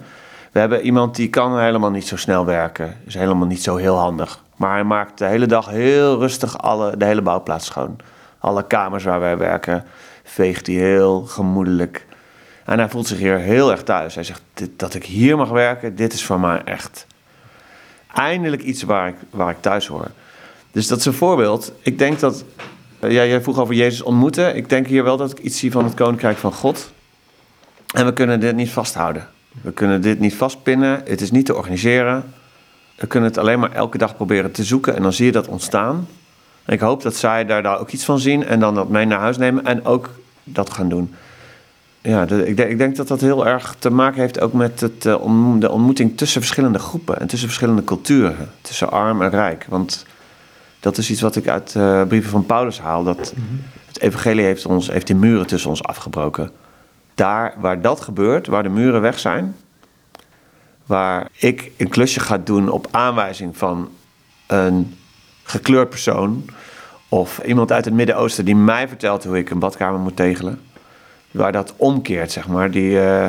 We hebben iemand die kan helemaal niet zo snel werken. Is helemaal niet zo heel handig. Maar hij maakt de hele dag heel rustig alle, de hele bouwplaats schoon. Alle kamers waar wij werken veegt hij heel gemoedelijk. En hij voelt zich hier heel erg thuis. Hij zegt, dat ik hier mag werken, dit is voor mij echt eindelijk iets waar ik, waar ik thuis hoor. Dus dat is een voorbeeld. Ik denk dat, ja, jij vroeg over Jezus ontmoeten. Ik denk hier wel dat ik iets zie van het Koninkrijk van God. En we kunnen dit niet vasthouden. We kunnen dit niet vastpinnen. Het is niet te organiseren. We kunnen het alleen maar elke dag proberen te zoeken. En dan zie je dat ontstaan. En ik hoop dat zij daar, daar ook iets van zien. En dan dat mee naar huis nemen. En ook dat gaan doen. Ja, ik, denk, ik, denk, dat dat heel erg te maken heeft ook met het, uh, de ontmoeting tussen verschillende groepen. En tussen verschillende culturen. Tussen arm en rijk. Want dat is iets wat ik uit uh, brieven van Paulus haal. Dat het evangelie heeft, ons, heeft die muren tussen ons afgebroken daar waar dat gebeurt, waar de muren weg zijn, waar ik een klusje ga doen op aanwijzing van een gekleurd persoon of iemand uit het Midden-Oosten die mij vertelt hoe ik een badkamer moet tegelen, waar dat omkeert, zeg maar, die, uh,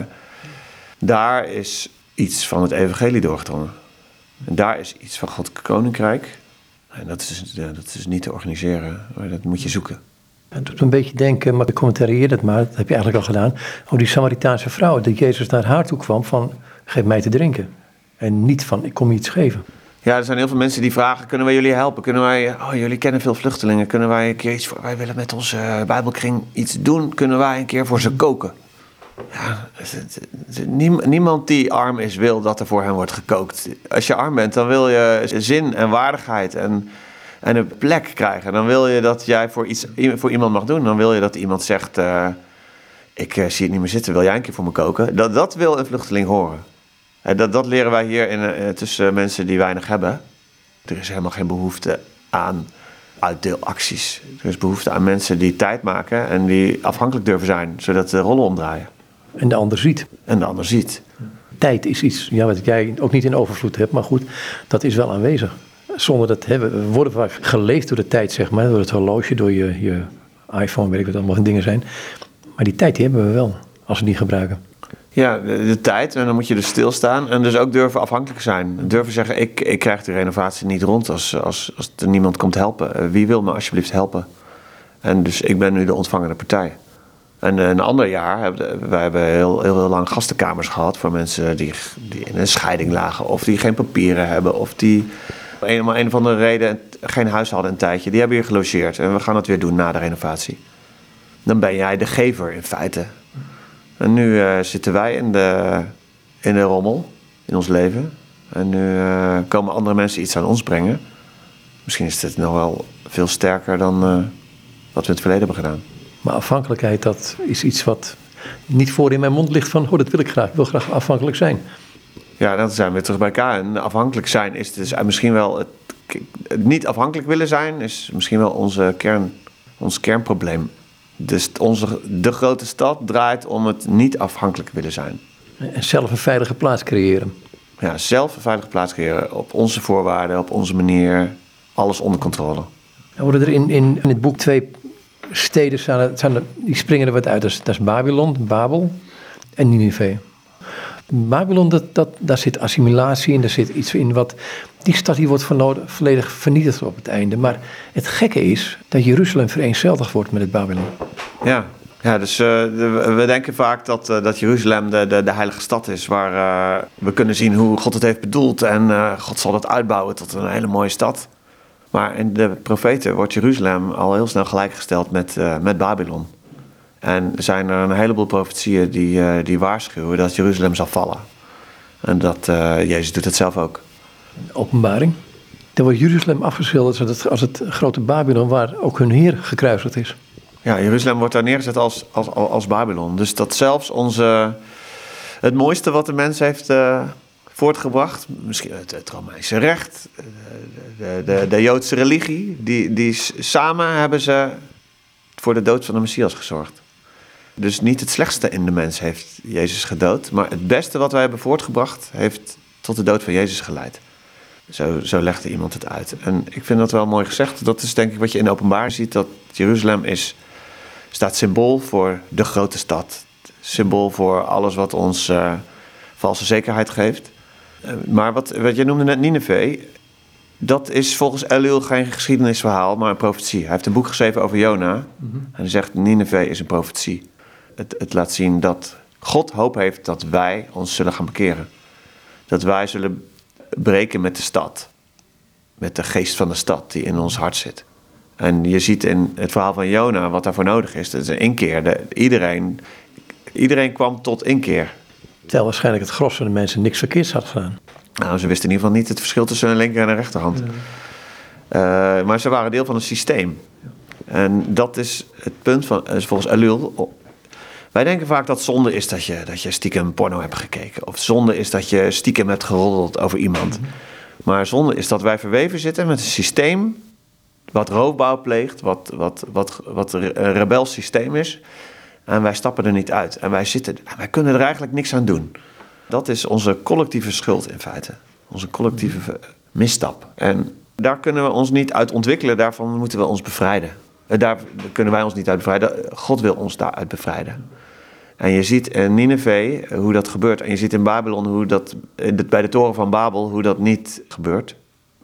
daar is iets van het evangelie doorgedrongen. En daar is iets van God koninkrijk. En dat is, dat is niet te organiseren, maar dat moet je zoeken. Het doet een beetje denken, maar ik commentarieer het maar, dat heb je eigenlijk al gedaan, over die Samaritaanse vrouw, dat Jezus naar haar toe kwam van, geef mij te drinken. En niet van, ik kom je iets geven. Ja, er zijn heel veel mensen die vragen, kunnen wij jullie helpen? Kunnen wij, oh jullie kennen veel vluchtelingen, kunnen wij een keer iets voor, wij willen met onze bijbelkring iets doen, kunnen wij een keer voor ze koken? Ja, niemand die arm is wil dat er voor hem wordt gekookt. Als je arm bent, dan wil je zin en waardigheid en en een plek krijgen. Dan wil je dat jij voor, iets, voor iemand mag doen. Dan wil je dat iemand zegt: uh, Ik uh, zie het niet meer zitten, wil jij een keer voor me koken? Dat, dat wil een vluchteling horen. En dat, dat leren wij hier in, uh, tussen mensen die weinig hebben. Er is helemaal geen behoefte aan uitdeelacties. Er is behoefte aan mensen die tijd maken en die afhankelijk durven zijn, zodat de rollen omdraaien. En de ander ziet. En de ander ziet. Tijd is iets ja, wat jij ook niet in overvloed hebt, maar goed, dat is wel aanwezig zonder dat hebben. We worden vaak geleefd door de tijd, zeg maar. Door het horloge, door je, je iPhone, weet ik wat allemaal dingen zijn. Maar die tijd hebben we wel, als we die gebruiken. Ja, de, tijd. En dan moet je dus stilstaan. En dus ook durven afhankelijk zijn. Durven zeggen, ik, ik krijg de renovatie niet rond als, als, als er niemand komt helpen. Eh, wie wil me alsjeblieft helpen? En dus ik ben nu de ontvangende partij. En een ander jaar hebben wij hebben heel, heel, heel lang gastenkamers gehad voor mensen die, die in een scheiding lagen, of die geen papieren hebben, of die een, een van de reden geen huis hadden een tijdje. Die hebben hier gelogeerd. En we gaan dat weer doen na de renovatie. Dan ben jij de gever in feite. En nu uh, zitten wij in de, in de rommel in ons leven. En nu uh, komen andere mensen iets aan ons brengen. Misschien is dit nog wel veel sterker dan uh, wat we in het verleden hebben gedaan. Maar afhankelijkheid, dat is iets wat niet voor in mijn mond ligt van... oh, dat wil ik graag, ik wil graag afhankelijk zijn. Ja, dan zijn we terug bij elkaar. En afhankelijk zijn is dus misschien wel het, niet afhankelijk willen zijn, is misschien wel onze kern, ons kernprobleem. Dus onze, de grote stad draait om het niet afhankelijk willen zijn. En zelf een veilige plaats creëren. Ja, zelf een veilige plaats creëren. Op onze voorwaarden, op onze manier. Alles onder controle. Er worden er in, in, in het boek twee steden, zijn er, die springen er wat uit. Dat is, dat is Babylon, Babel en Nineveh. Babylon, dat, dat, daar zit assimilatie in, daar zit iets in wat... Die stad die wordt volledig vernietigd op het einde. Maar het gekke is dat Jeruzalem vereenzeldigd wordt met het Babylon. Ja, ja, dus uh, we denken vaak dat, uh, dat Jeruzalem de, de, de, heilige stad is, waar uh, we kunnen zien hoe God het heeft bedoeld en God zal het uitbouwen tot een hele mooie stad. Maar in de profeten wordt Jeruzalem al heel snel gelijkgesteld met, met Babylon. En er zijn er een heleboel profetieën die, die waarschuwen dat Jeruzalem zal vallen. En dat Jezus doet het zelf ook. Openbaring. Dan wordt Jeruzalem afgeschilderd als het, als het grote Babylon waar ook hun Heer gekruisigd is. Ja, Jeruzalem wordt daar neergezet als, als, als Babylon. Dus dat zelfs onze, het mooiste wat de mens heeft uh, voortgebracht, misschien het, het, Romeinse recht, de, de, de, Joodse religie, die, die samen hebben ze voor de dood van de Messias gezorgd. Dus niet het slechtste in de mens heeft Jezus gedood, maar het beste wat wij hebben voortgebracht heeft tot de dood van Jezus geleid. Zo, zo legde iemand het uit. En ik vind dat wel mooi gezegd. Dat is denk ik wat je in openbaar ziet, dat Jeruzalem is staat symbool voor de grote stad. Symbool voor alles wat ons uh, valse zekerheid geeft. Uh, maar wat, wat je noemde net Nineveh, dat is volgens Eliel geen geschiedenisverhaal, maar een profetie. Hij heeft een boek geschreven over Jona. Mm -hmm. En hij zegt, Nineveh is een profetie. Het, het laat zien dat God hoop heeft dat wij ons zullen gaan bekeren. Dat wij zullen breken met de stad. Met de geest van de stad die in ons hart zit. En je ziet in het verhaal van Jona wat daarvoor nodig is. Dat is een inkeer. De, iedereen, iedereen kwam tot inkeer. Terwijl waarschijnlijk het gros van de mensen niks verkeerds had gedaan. Nou, ze wisten in ieder geval niet het verschil tussen een linker en een rechterhand. Ja. Uh, maar ze waren deel van een systeem. En dat is het punt van, volgens Alul. Wij denken vaak dat zonde is dat je, dat je stiekem porno hebt gekeken. Of zonde is dat je stiekem hebt geroddeld over iemand. Mhm. Maar zonde is dat wij verweven zitten met een systeem wat roofbouw pleegt, wat, wat, wat, wat een rebels systeem is. En wij stappen er niet uit. En wij, zitten, wij kunnen er eigenlijk niks aan doen. Dat is onze collectieve schuld in feite. Onze collectieve misstap. En daar kunnen we ons niet uit ontwikkelen. Daarvan moeten we ons bevrijden. Daar kunnen wij ons niet uit bevrijden. God wil ons daaruit bevrijden. En je ziet in Nineveh hoe dat gebeurt. En je ziet in Babylon hoe dat, bij de toren van Babel, hoe dat niet gebeurt.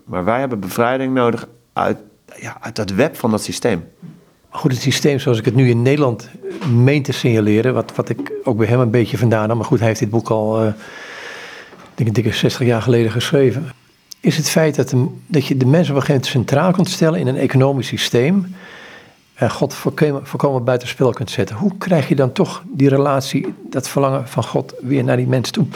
Maar wij hebben bevrijding nodig uit ja, uit dat web van dat systeem. Goed, het systeem zoals ik het nu in Nederland meen te signaleren, wat, wat ik ook bij hem een beetje vandaan had, maar goed, hij heeft dit boek al, denk ik, dikke 60 jaar geleden geschreven, is het feit dat, de, dat je de mensen op een gegeven moment centraal kunt stellen in een economisch systeem en God voorkomen, voorkomen buitenspel kunt zetten. Hoe krijg je dan toch die relatie, dat verlangen van God weer naar die mens toe?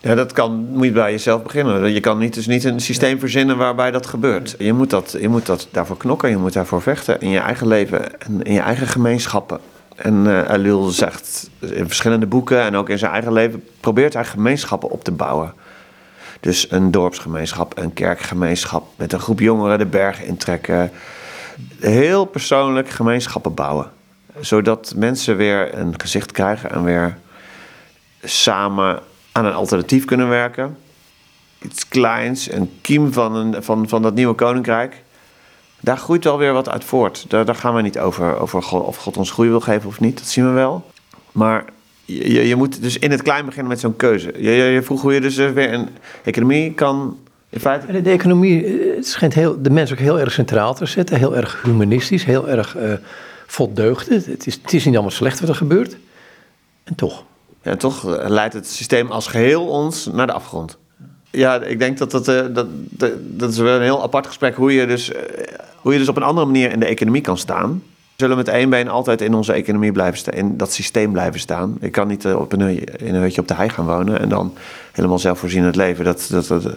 Ja, dat kan, moet je bij jezelf beginnen. Je kan niet, dus niet een systeem verzinnen waarbij dat gebeurt. Je moet, dat, je moet dat daarvoor knokken, je moet daarvoor vechten in je eigen leven en in je eigen gemeenschappen. En uh, zegt in verschillende boeken en ook in zijn eigen leven, probeert hij gemeenschappen op te bouwen. Dus een dorpsgemeenschap, een kerkgemeenschap, met een groep jongeren de bergen intrekken. Heel persoonlijk gemeenschappen bouwen. Zodat mensen weer een gezicht krijgen en weer samen aan een alternatief kunnen werken. Iets kleins, een kiem van, een, van, van dat nieuwe koninkrijk. Daar groeit wel weer wat uit voort. Daar, daar gaan we niet over, over of God ons groei wil geven of niet. Dat zien we wel. Maar je, je moet dus in het klein beginnen met zo'n keuze. Je, je, je, vroeg hoe je dus weer een economie kan. In feite... De, de economie eh, schijnt heel, de mens ook heel erg centraal te zetten. Heel erg humanistisch, heel erg uh, vol deugden. Het is, het is niet allemaal slecht wat er gebeurt. En toch. Ja, toch leidt het systeem als geheel ons naar de afgrond. Ja, ik denk dat dat, dat, dat, dat is wel een heel apart gesprek hoe je, dus, hoe je dus op een andere manier in de economie kan staan. We zullen met één been altijd in onze economie blijven staan, in dat systeem blijven staan. Ik kan niet op een, in een hutje op de hei gaan wonen en dan helemaal zelfvoorzienend leven. Dat, dat, dat,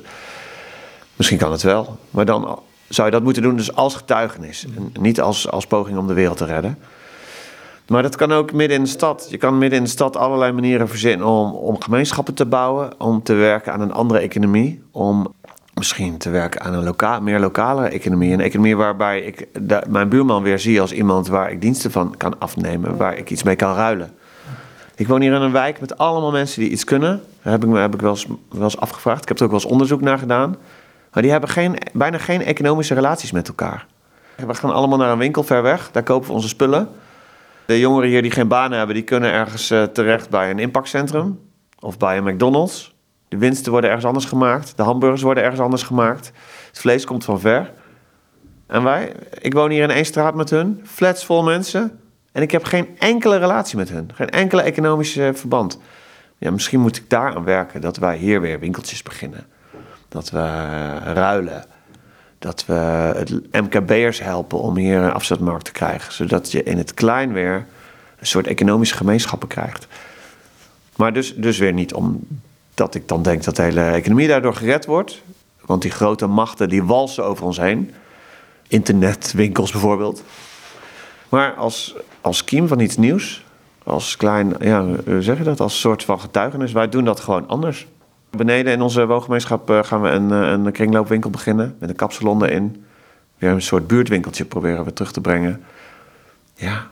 misschien kan het wel, maar dan zou je dat moeten doen dus als getuigenis. En niet als, als poging om de wereld te redden. Maar dat kan ook midden in de stad. Je kan midden in de stad allerlei manieren verzinnen om, om gemeenschappen te bouwen, om te werken aan een andere economie, om misschien te werken aan een loka meer lokale economie. Een economie waarbij ik mijn buurman weer zie als iemand waar ik diensten van kan afnemen, waar ik iets mee kan ruilen. Ik woon hier in een wijk met allemaal mensen die iets kunnen. Daar heb ik heb ik wel, eens, wel eens afgevraagd. Ik heb er ook wel eens onderzoek naar gedaan. Maar die hebben geen, bijna geen economische relaties met elkaar. We gaan allemaal naar een winkel ver weg. Daar kopen we onze spullen. De jongeren hier die geen banen hebben, die kunnen ergens uh, terecht bij een impactcentrum. of bij een McDonald's. De winsten worden ergens anders gemaakt. De hamburgers worden ergens anders gemaakt. Het vlees komt van ver. En wij, ik woon hier in één straat met hun, flats vol mensen. En ik heb geen enkele relatie met hun. Geen enkele economische verband. Ja, misschien moet ik daar aan werken. Dat wij hier weer winkeltjes beginnen. Dat we ruilen. Dat we het MKB'ers helpen om hier een afzetmarkt te krijgen. Zodat je in het klein weer een soort economische gemeenschappen krijgt. Maar dus, dus weer niet omdat ik dan denk dat de hele economie daardoor gered wordt. Want die grote machten die walsen over ons heen. Internetwinkels bijvoorbeeld. Maar als, als kiem van iets nieuws, als klein, ja, zeg je dat, als soort van getuigenis, wij doen dat gewoon anders. Beneden in onze woongemeenschap eh, gaan we een, eh, een kringloopwinkel beginnen met een kapsalon erin. Weer een soort buurtwinkeltje proberen we terug te brengen. Ja,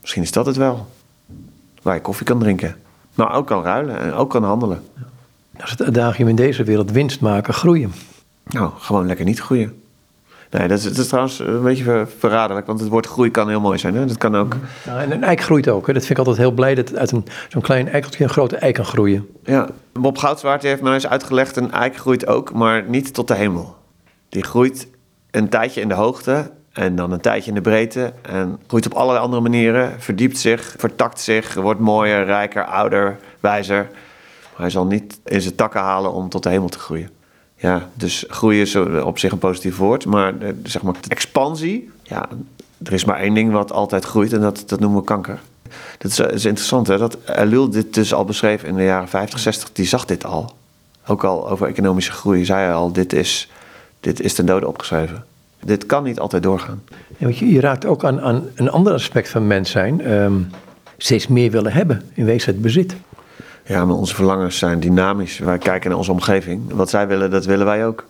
misschien is dat het wel. Waar je koffie kan drinken. Maar ook kan ruilen en ook kan handelen. Dat is het adagium in deze wereld, winst maken, groeien. Nou, gewoon lekker niet groeien. Nee, dat is, dat is trouwens een beetje verraderlijk, want het woord groei kan heel mooi zijn. Hè? Dat kan ook. Ja, en een eik groeit ook. Hè? Dat vind ik altijd heel blij dat uit zo'n klein eikeltje een grote eik kan groeien. Ja, Bob Goudswaard heeft mij eens uitgelegd: een eik groeit ook, maar niet tot de hemel. Die groeit een tijdje in de hoogte en dan een tijdje in de breedte. En groeit op allerlei andere manieren. Verdiept zich, vertakt zich, wordt mooier, rijker, ouder, wijzer. Maar hij zal niet in zijn takken halen om tot de hemel te groeien. Ja, dus groeien is op zich een positief woord. Maar eh, zeg maar, expansie, ja, er is maar één ding wat altijd groeit en dat, dat noemen we kanker. Dat is, is interessant hè, dat Elul dit dus al beschreef in de jaren 50, 60. Die zag dit al. Ook al over economische groei zei hij al, dit is, dit is ten dode opgeschreven. Dit kan niet altijd doorgaan. Ja, want je, je raakt ook aan, aan een ander aspect van mens zijn. Um, steeds meer willen hebben, in wezen het bezit. Ja, maar onze verlangens zijn dynamisch. Wij kijken naar onze omgeving. Wat zij willen, dat willen wij ook.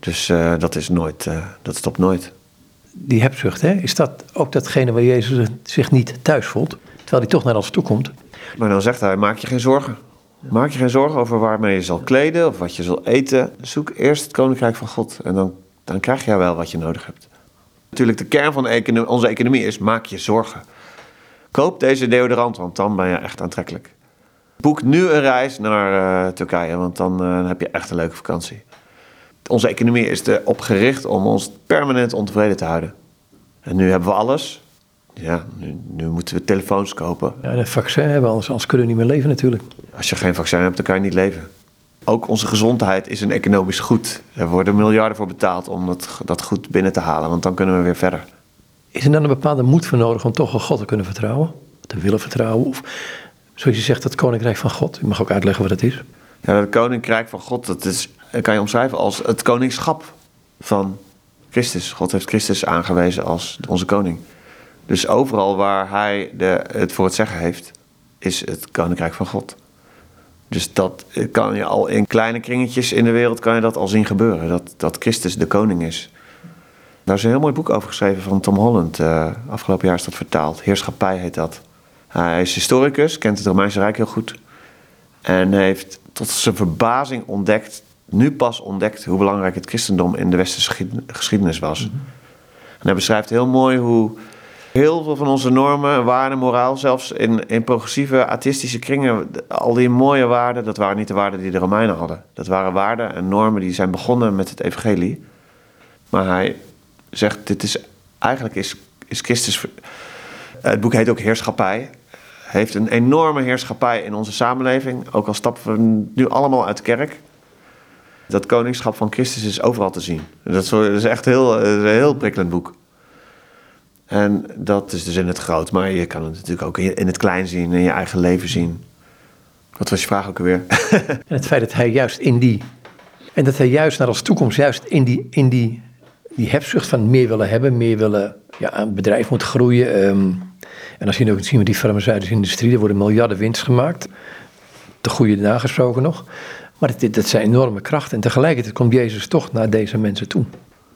Dus uh, dat is nooit, uh, dat stopt nooit. Die hebzucht, hè? is dat ook datgene waar Jezus zich niet thuis voelt? Terwijl hij toch naar ons toe komt. Maar dan zegt hij, maak je geen zorgen. Maak je geen zorgen over waarmee je zal kleden of wat je zal eten. Zoek eerst het koninkrijk van God en dan, dan krijg je wel wat je nodig hebt. Natuurlijk, de kern van onze economie is, maak je zorgen. Koop deze deodorant, want dan ben je echt aantrekkelijk. Boek nu een reis naar uh, Turkije, want dan uh, heb je echt een leuke vakantie. Onze economie is erop gericht om ons permanent ontevreden te houden. En nu hebben we alles. Ja, nu, nu moeten we telefoons kopen. Ja, een vaccin hebben anders, anders kunnen we niet meer leven natuurlijk. Als je geen vaccin hebt, dan kan je niet leven. Ook onze gezondheid is een economisch goed. Er worden miljarden voor betaald om dat, dat goed binnen te halen, want dan kunnen we weer verder. Is er dan een bepaalde moed voor nodig om toch op God te kunnen vertrouwen? Te willen vertrouwen? Of Zoals je zegt, het koninkrijk van God. Je mag ook uitleggen wat het is. Ja, het koninkrijk van God, dat is, kan je omschrijven als het koningschap van Christus. God heeft Christus aangewezen als onze koning. Dus overal waar hij de, het voor het zeggen heeft, is het koninkrijk van God. Dus dat kan je al in kleine kringetjes in de wereld kan je dat al zien gebeuren. Dat, dat Christus de koning is. Daar is een heel mooi boek over geschreven van Tom Holland. Uh, afgelopen jaar is dat vertaald. Heerschappij heet dat. Hij is historicus, kent het Romeinse Rijk heel goed. En heeft tot zijn verbazing ontdekt, nu pas ontdekt, hoe belangrijk het christendom in de westerse geschiedenis was. Mhm. En hij beschrijft heel mooi hoe heel veel van onze normen, waarden, moraal, zelfs in, in progressieve atheïstische kringen, al die mooie waarden, dat waren niet de waarden die de Romeinen hadden. Dat waren waarden en normen die zijn begonnen met het evangelie. Maar hij zegt, dit is, eigenlijk is, is Christus... Het boek heet ook Heerschappij heeft een enorme heerschappij in onze samenleving. Ook al stappen we nu allemaal uit de kerk. Dat koningschap van Christus is overal te zien. Dat is echt heel, een heel prikkelend boek. En dat is dus in het groot. Maar je kan het natuurlijk ook in het klein zien, in je eigen leven zien. Wat was je vraag ook alweer? En het feit dat hij juist in die... En dat hij juist naar als toekomst, juist in die, in die, die hebzucht van meer willen hebben, meer willen... Ja, een bedrijf moet groeien... Um, en als je ook zien met die farmaceutische industrie, er worden miljarden winst gemaakt. De goede nagesproken nog. Maar dat, dat zijn enorme krachten. En tegelijkertijd komt Jezus toch naar deze mensen toe.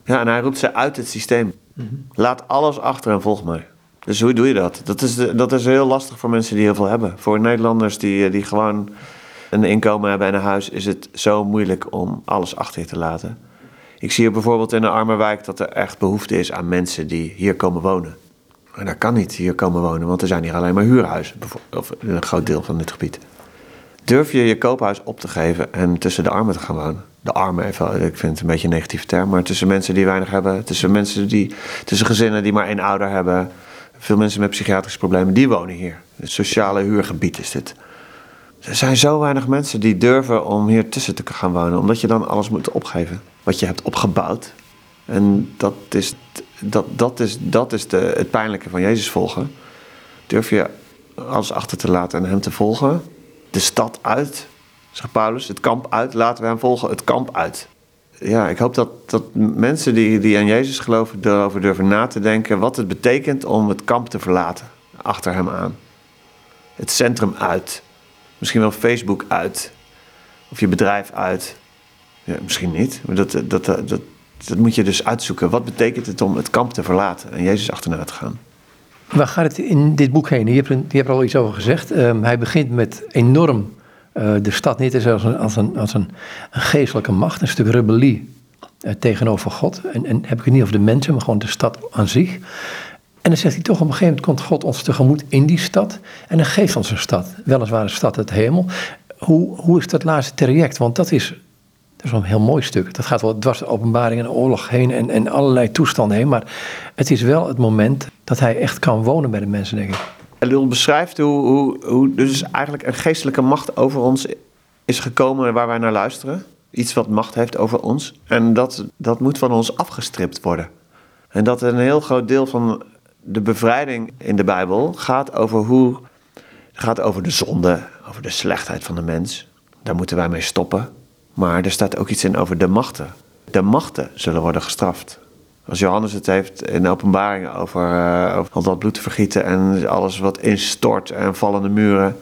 Ja, en hij roept ze uit het systeem. Laat alles achter en volg mij. Dus hoe doe je dat? Dat is, dat is heel lastig voor mensen die heel veel hebben. Voor Nederlanders die, die gewoon een inkomen hebben en een huis, is het zo moeilijk om alles achter je te laten. Ik zie bijvoorbeeld in een arme wijk dat er echt behoefte is aan mensen die hier komen wonen. En dat kan niet hier komen wonen, want er zijn hier alleen maar huurhuizen, of een groot deel van dit gebied. Durf je je koophuis op te geven en tussen de armen te gaan wonen? De armen, even, ik vind het een beetje een negatieve term, maar tussen mensen die weinig hebben, tussen mensen die, tussen gezinnen die maar één ouder hebben, veel mensen met psychiatrische problemen, die wonen hier. Het sociale huurgebied is dit. Er zijn zo weinig mensen die durven om hier tussen te gaan wonen, omdat je dan alles moet opgeven wat je hebt opgebouwd. En dat is, dat, dat is, dat is de, het pijnlijke van Jezus volgen. Durf je alles achter te laten en hem te volgen? De stad uit, zegt Paulus, het kamp uit, laten we hem volgen, het kamp uit. Ja, ik hoop dat, dat mensen die, die aan Jezus geloven erover durven na te denken wat het betekent om het kamp te verlaten, achter hem aan. Het centrum uit, misschien wel Facebook uit, of je bedrijf uit. Ja, misschien niet, maar dat, dat, dat, dat, dat moet je dus uitzoeken. Wat betekent het om het kamp te verlaten en Jezus achterna te gaan? Waar gaat het in dit boek heen? Je hebt, hebt er al iets over gezegd. Um, hij begint met enorm uh, de stad niet als, een, als, een, als een, een, geestelijke macht, een stuk rebellie uh, tegenover God. En, en heb ik het niet over de mensen, maar gewoon de stad aan zich. En dan zegt hij toch op een gegeven moment komt God ons tegemoet in die stad. En dan geeft ons een stad. Weliswaar een stad het hemel. Hoe, hoe is dat laatste traject? Want dat is dat is wel een heel mooi stuk. Dat gaat wel dwars de openbaring en oorlog heen en, en allerlei toestanden heen. Maar het is wel het moment dat hij echt kan wonen bij de mensen, denk ik. Lul beschrijft hoe, hoe, hoe dus eigenlijk een geestelijke macht over ons is gekomen waar wij naar luisteren. Iets wat macht heeft over ons. En dat, dat moet van ons afgestript worden. En dat een heel groot deel van de bevrijding in de Bijbel gaat over hoe. gaat over de zonde, over de slechtheid van de mens. Daar moeten wij mee stoppen. Maar er staat ook iets in over de machten. De machten zullen worden gestraft. Als Johannes het heeft in de openbaringen over, uh, over al dat bloed vergieten en alles wat instort en vallende muren.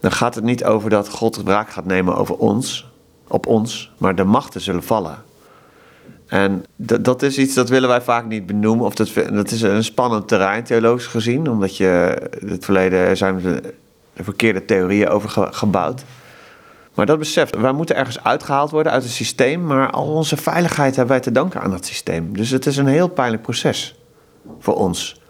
Dan gaat het niet over dat God wraak gaat nemen over ons, op ons, maar de machten zullen vallen. En dat is iets dat willen wij vaak niet benoemen. Of dat, dat is een spannend terrein, theologisch gezien. Omdat je het verleden zijn de verkeerde theorieën over gebouwd. Maar dat beseft, wij moeten ergens uitgehaald worden uit het systeem, maar al onze veiligheid hebben wij te danken aan dat systeem. Dus het is een heel pijnlijk proces voor ons.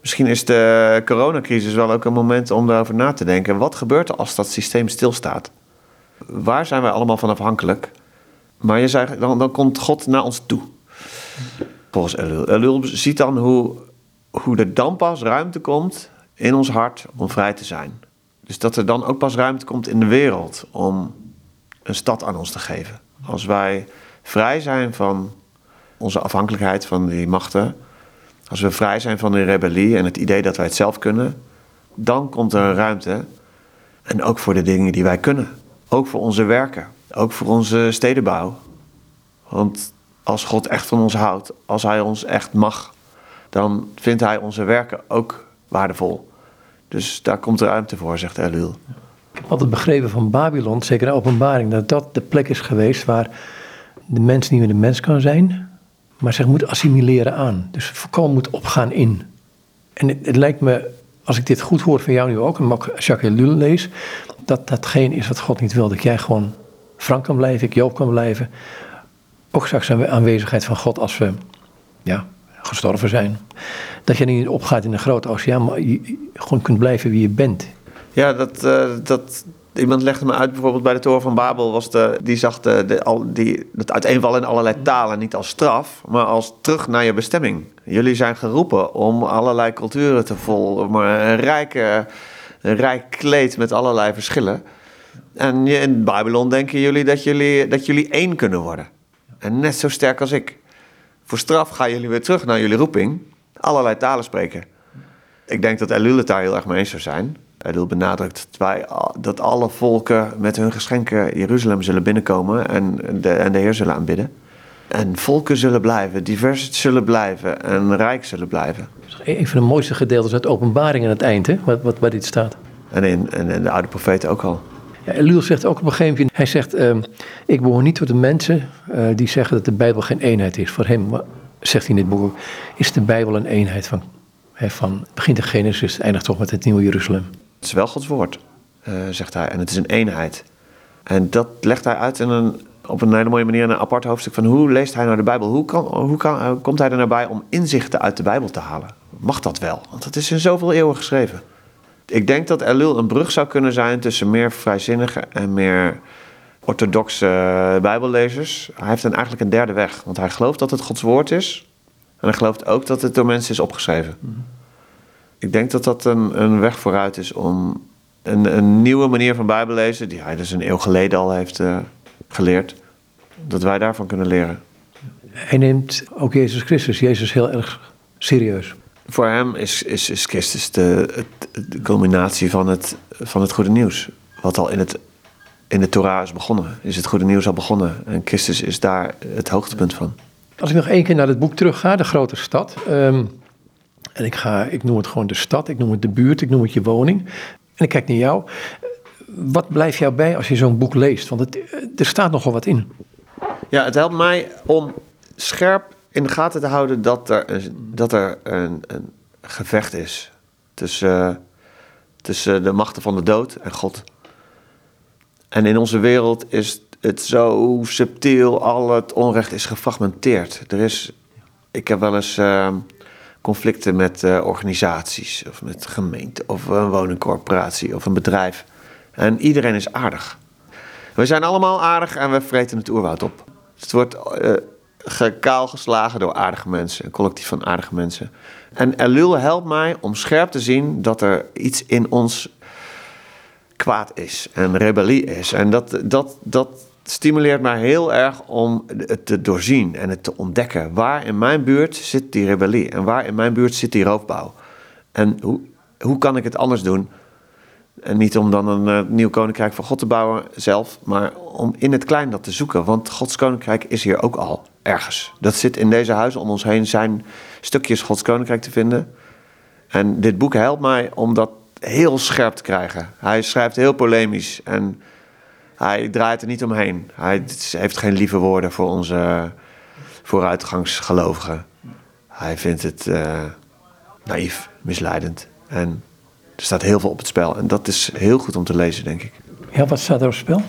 Misschien is de coronacrisis wel ook een moment om daarover na te denken. Wat gebeurt er als dat systeem stilstaat? Waar zijn wij allemaal van afhankelijk? Maar je zei, dan, dan komt God naar ons toe. Volgens Elul. Elul ziet dan hoe, hoe er dan pas ruimte komt in ons hart om vrij te zijn. Dus dat er dan ook pas ruimte komt in de wereld om een stad aan ons te geven. Als wij vrij zijn van onze afhankelijkheid van die machten, als we vrij zijn van de rebellie en het idee dat wij het zelf kunnen, dan komt er ruimte. En ook voor de dingen die wij kunnen. Ook voor onze werken. Ook voor onze stedenbouw. Want als God echt van ons houdt, als Hij ons echt mag, dan vindt Hij onze werken ook waardevol. Dus daar komt ruimte voor, zegt Elul. Ik heb altijd begrepen van Babylon, zeker de openbaring, dat dat de plek is geweest waar de mens niet meer de mens kan zijn, maar zich moet assimileren aan. Dus voorkomen moet opgaan in. En het, lijkt me, als ik dit goed hoor van jou nu ook, en Jacques Ellul lees, dat datgene is wat God niet wil. Dat jij gewoon Frank kan blijven, ik Joop kan blijven. Ook straks de aanwezigheid van God als we ja, gestorven zijn. Dat je niet opgaat in een grote oceaan, maar je gewoon kunt blijven wie je bent. Ja, dat, uh, dat, iemand legde me uit, bijvoorbeeld bij de Toren van Babel, was die zag de, al, die, het uiteenvallen in allerlei talen niet als straf, maar als terug naar je bestemming. Jullie zijn geroepen om allerlei culturen te volgen, een, rijke, een rijk kleed met allerlei verschillen. En in Babylon denken jullie dat, jullie dat jullie één kunnen worden. En net zo sterk als ik. Voor straf gaan jullie weer terug naar jullie roeping, allerlei talen spreken. Ik denk dat Elul het daar heel erg mee eens zou zijn. Elul benadrukt dat, wij, dat alle volken met hun geschenken Jeruzalem zullen binnenkomen en de, en de Heer zullen aanbidden. En volken zullen blijven, divers zullen blijven en rijk zullen blijven. Een van de mooiste gedeeltes uit openbaring aan het eind, hè? Wat, wat bij dit staat. En in, en de oude profeten ook al. Ja, Elul zegt ook op een gegeven moment, hij zegt, uh, ik behoor niet tot de mensen uh, die zeggen dat de Bijbel geen eenheid is. Voor hem, zegt hij in dit boek is de Bijbel een eenheid van, hè, van begint de Genesis, eindigt toch met het nieuwe Jeruzalem. Het is wel Gods woord, uh, zegt hij, en het is een eenheid. En dat legt hij uit in een, op een hele mooie manier in een apart hoofdstuk van hoe leest hij nou de Bijbel? Hoe, kan, hoe kan, komt hij er naar bij om inzichten uit de Bijbel te halen? Mag dat wel? Want het is in zoveel eeuwen geschreven. Ik denk dat Elul een brug zou kunnen zijn tussen meer vrijzinnige en meer orthodoxe bijbellezers. Hij heeft dan eigenlijk een derde weg, want hij gelooft dat het Gods woord is. En hij gelooft ook dat het door mensen is opgeschreven. Ik denk dat dat een, een weg vooruit is om een, een nieuwe manier van bijbellezen, die hij dus een eeuw geleden al heeft uh, geleerd, dat wij daarvan kunnen leren. Hij neemt ook Jezus Christus, Jezus heel erg serieus. Voor hem is, is, is Christus de, de culminatie van het, van het goede nieuws. Wat al in, het, in de Torah is begonnen. Is het goede nieuws al begonnen. En Christus is daar het hoogtepunt van. Als ik nog één keer naar het boek terug ga, De Grote Stad. Um, en ik, ga, ik noem het gewoon de stad, ik noem het de buurt, ik noem het je woning. En ik kijk naar jou. Wat blijft jou bij als je zo'n boek leest? Want het, er staat nogal wat in. Ja, het helpt mij om scherp in de gaten te houden dat er, een, dat er een, een gevecht is tussen, tussen de machten van de dood en God. En in onze wereld is het zo subtiel, al het onrecht is gefragmenteerd. Er is, ik heb wel eens uh, conflicten met uh, organisaties, of met gemeente, of een woningcorporatie, of een bedrijf. En iedereen is aardig. We zijn allemaal aardig en we vreten het oerwoud op. Het wordt uh, geslagen door aardige mensen, een collectief van aardige mensen. En Elul helpt mij om scherp te zien dat er iets in ons kwaad is en rebellie is. En dat, dat, dat stimuleert mij heel erg om het te doorzien en het te ontdekken. Waar in mijn buurt zit die rebellie en waar in mijn buurt zit die roofbouw? En hoe, hoe kan ik het anders doen? En niet om dan een uh, nieuw koninkrijk van God te bouwen zelf, maar om in het klein dat te zoeken. Want Gods koninkrijk is hier ook al ergens. Dat zit in deze huizen om ons heen, zijn stukjes Gods koninkrijk te vinden. En dit boek helpt mij om dat heel scherp te krijgen. Hij schrijft heel polemisch en hij draait er niet omheen. Hij heeft geen lieve woorden voor onze vooruitgangsgelovigen. Hij vindt het uh, naïef, misleidend. En er staat heel veel op het spel. En dat is heel goed om te lezen, denk ik. Ja, wat staat er op het spel?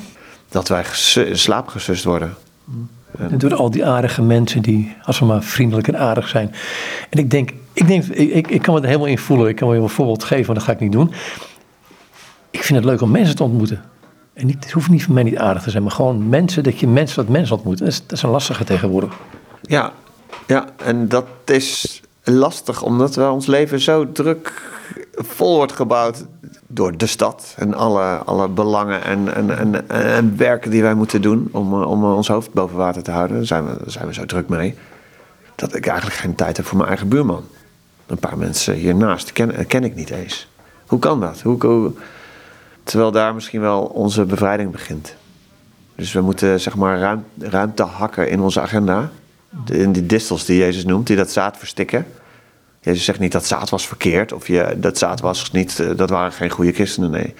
Dat wij in slaap gesust worden. En door al die aardige mensen die, als ze maar vriendelijk en aardig zijn. En ik denk, ik, denk ik, ik kan me er helemaal in voelen. Ik kan me een voorbeeld geven, maar dat ga ik niet doen. Ik vind het leuk om mensen te ontmoeten. En niet, het hoeft niet voor mij niet aardig te zijn, maar gewoon mensen, dat je mensen dat mensen ontmoet. Dat is, dat is een lastige tegenwoordig. Ja, ja, en dat is lastig omdat we ons leven zo druk vol wordt gebouwd door de stad en alle, alle belangen en, en, en, en werken die wij moeten doen om, om ons hoofd boven water te houden. Daar zijn, we, zijn we zo druk mee. Dat ik eigenlijk geen tijd heb voor mijn eigen buurman. Een paar mensen hiernaast ken, ken ik niet eens. Hoe kan dat? Hoe, hoe, terwijl daar misschien wel onze bevrijding begint. Dus we moeten zeg maar ruim, ruimte hakken in onze agenda. in die distels die Jezus noemt, die dat zaad verstikken. Jezus zegt niet dat zaad was verkeerd of je, dat zaad was niet, eh, dat waren geen goede christenen. Nee.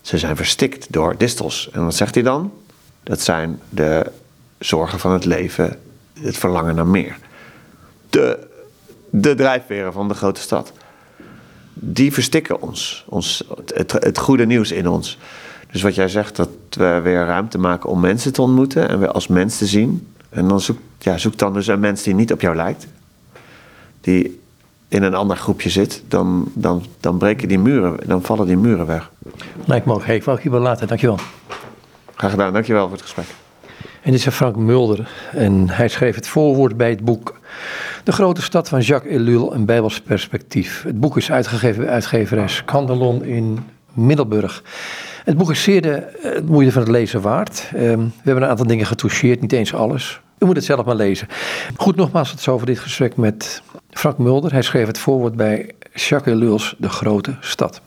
Ze zijn verstikt door distels. En wat zegt hij dan? Dat zijn de zorgen van het leven, het verlangen naar meer. De, de drijfveren van de grote stad. Die verstikken ons, ons het, het goede nieuws in ons. Dus wat jij zegt, dat we weer ruimte maken om mensen te ontmoeten en weer als mens te zien. En dan zoek, ja, zoek dan dus een mens die niet op jou lijkt. Die in een ander groepje zit, dan, dan, dan breken die muren, dan vallen die muren weg. Lijkt me ook. Hey, ik je wel laten. Dankjewel. Graag gedaan. Dankjewel voor het gesprek. En dit is Frank Mulder. En hij schreef het voorwoord bij het boek De Grote Stad van Jacques Ellul, een Bijbels perspectief. Het boek is uitgegeven bij uitgeverij Scandelon in Middelburg. Het boek is zeer de, het moeite van het lezen waard. Ehm, we hebben een aantal dingen getoucheerd, niet eens alles. U moet het zelf maar lezen. Goed, nogmaals, het is over dit gesprek met Frank Mulder. Hij schreef het voorwoord bij Jacques Ellul's De Grote Stad.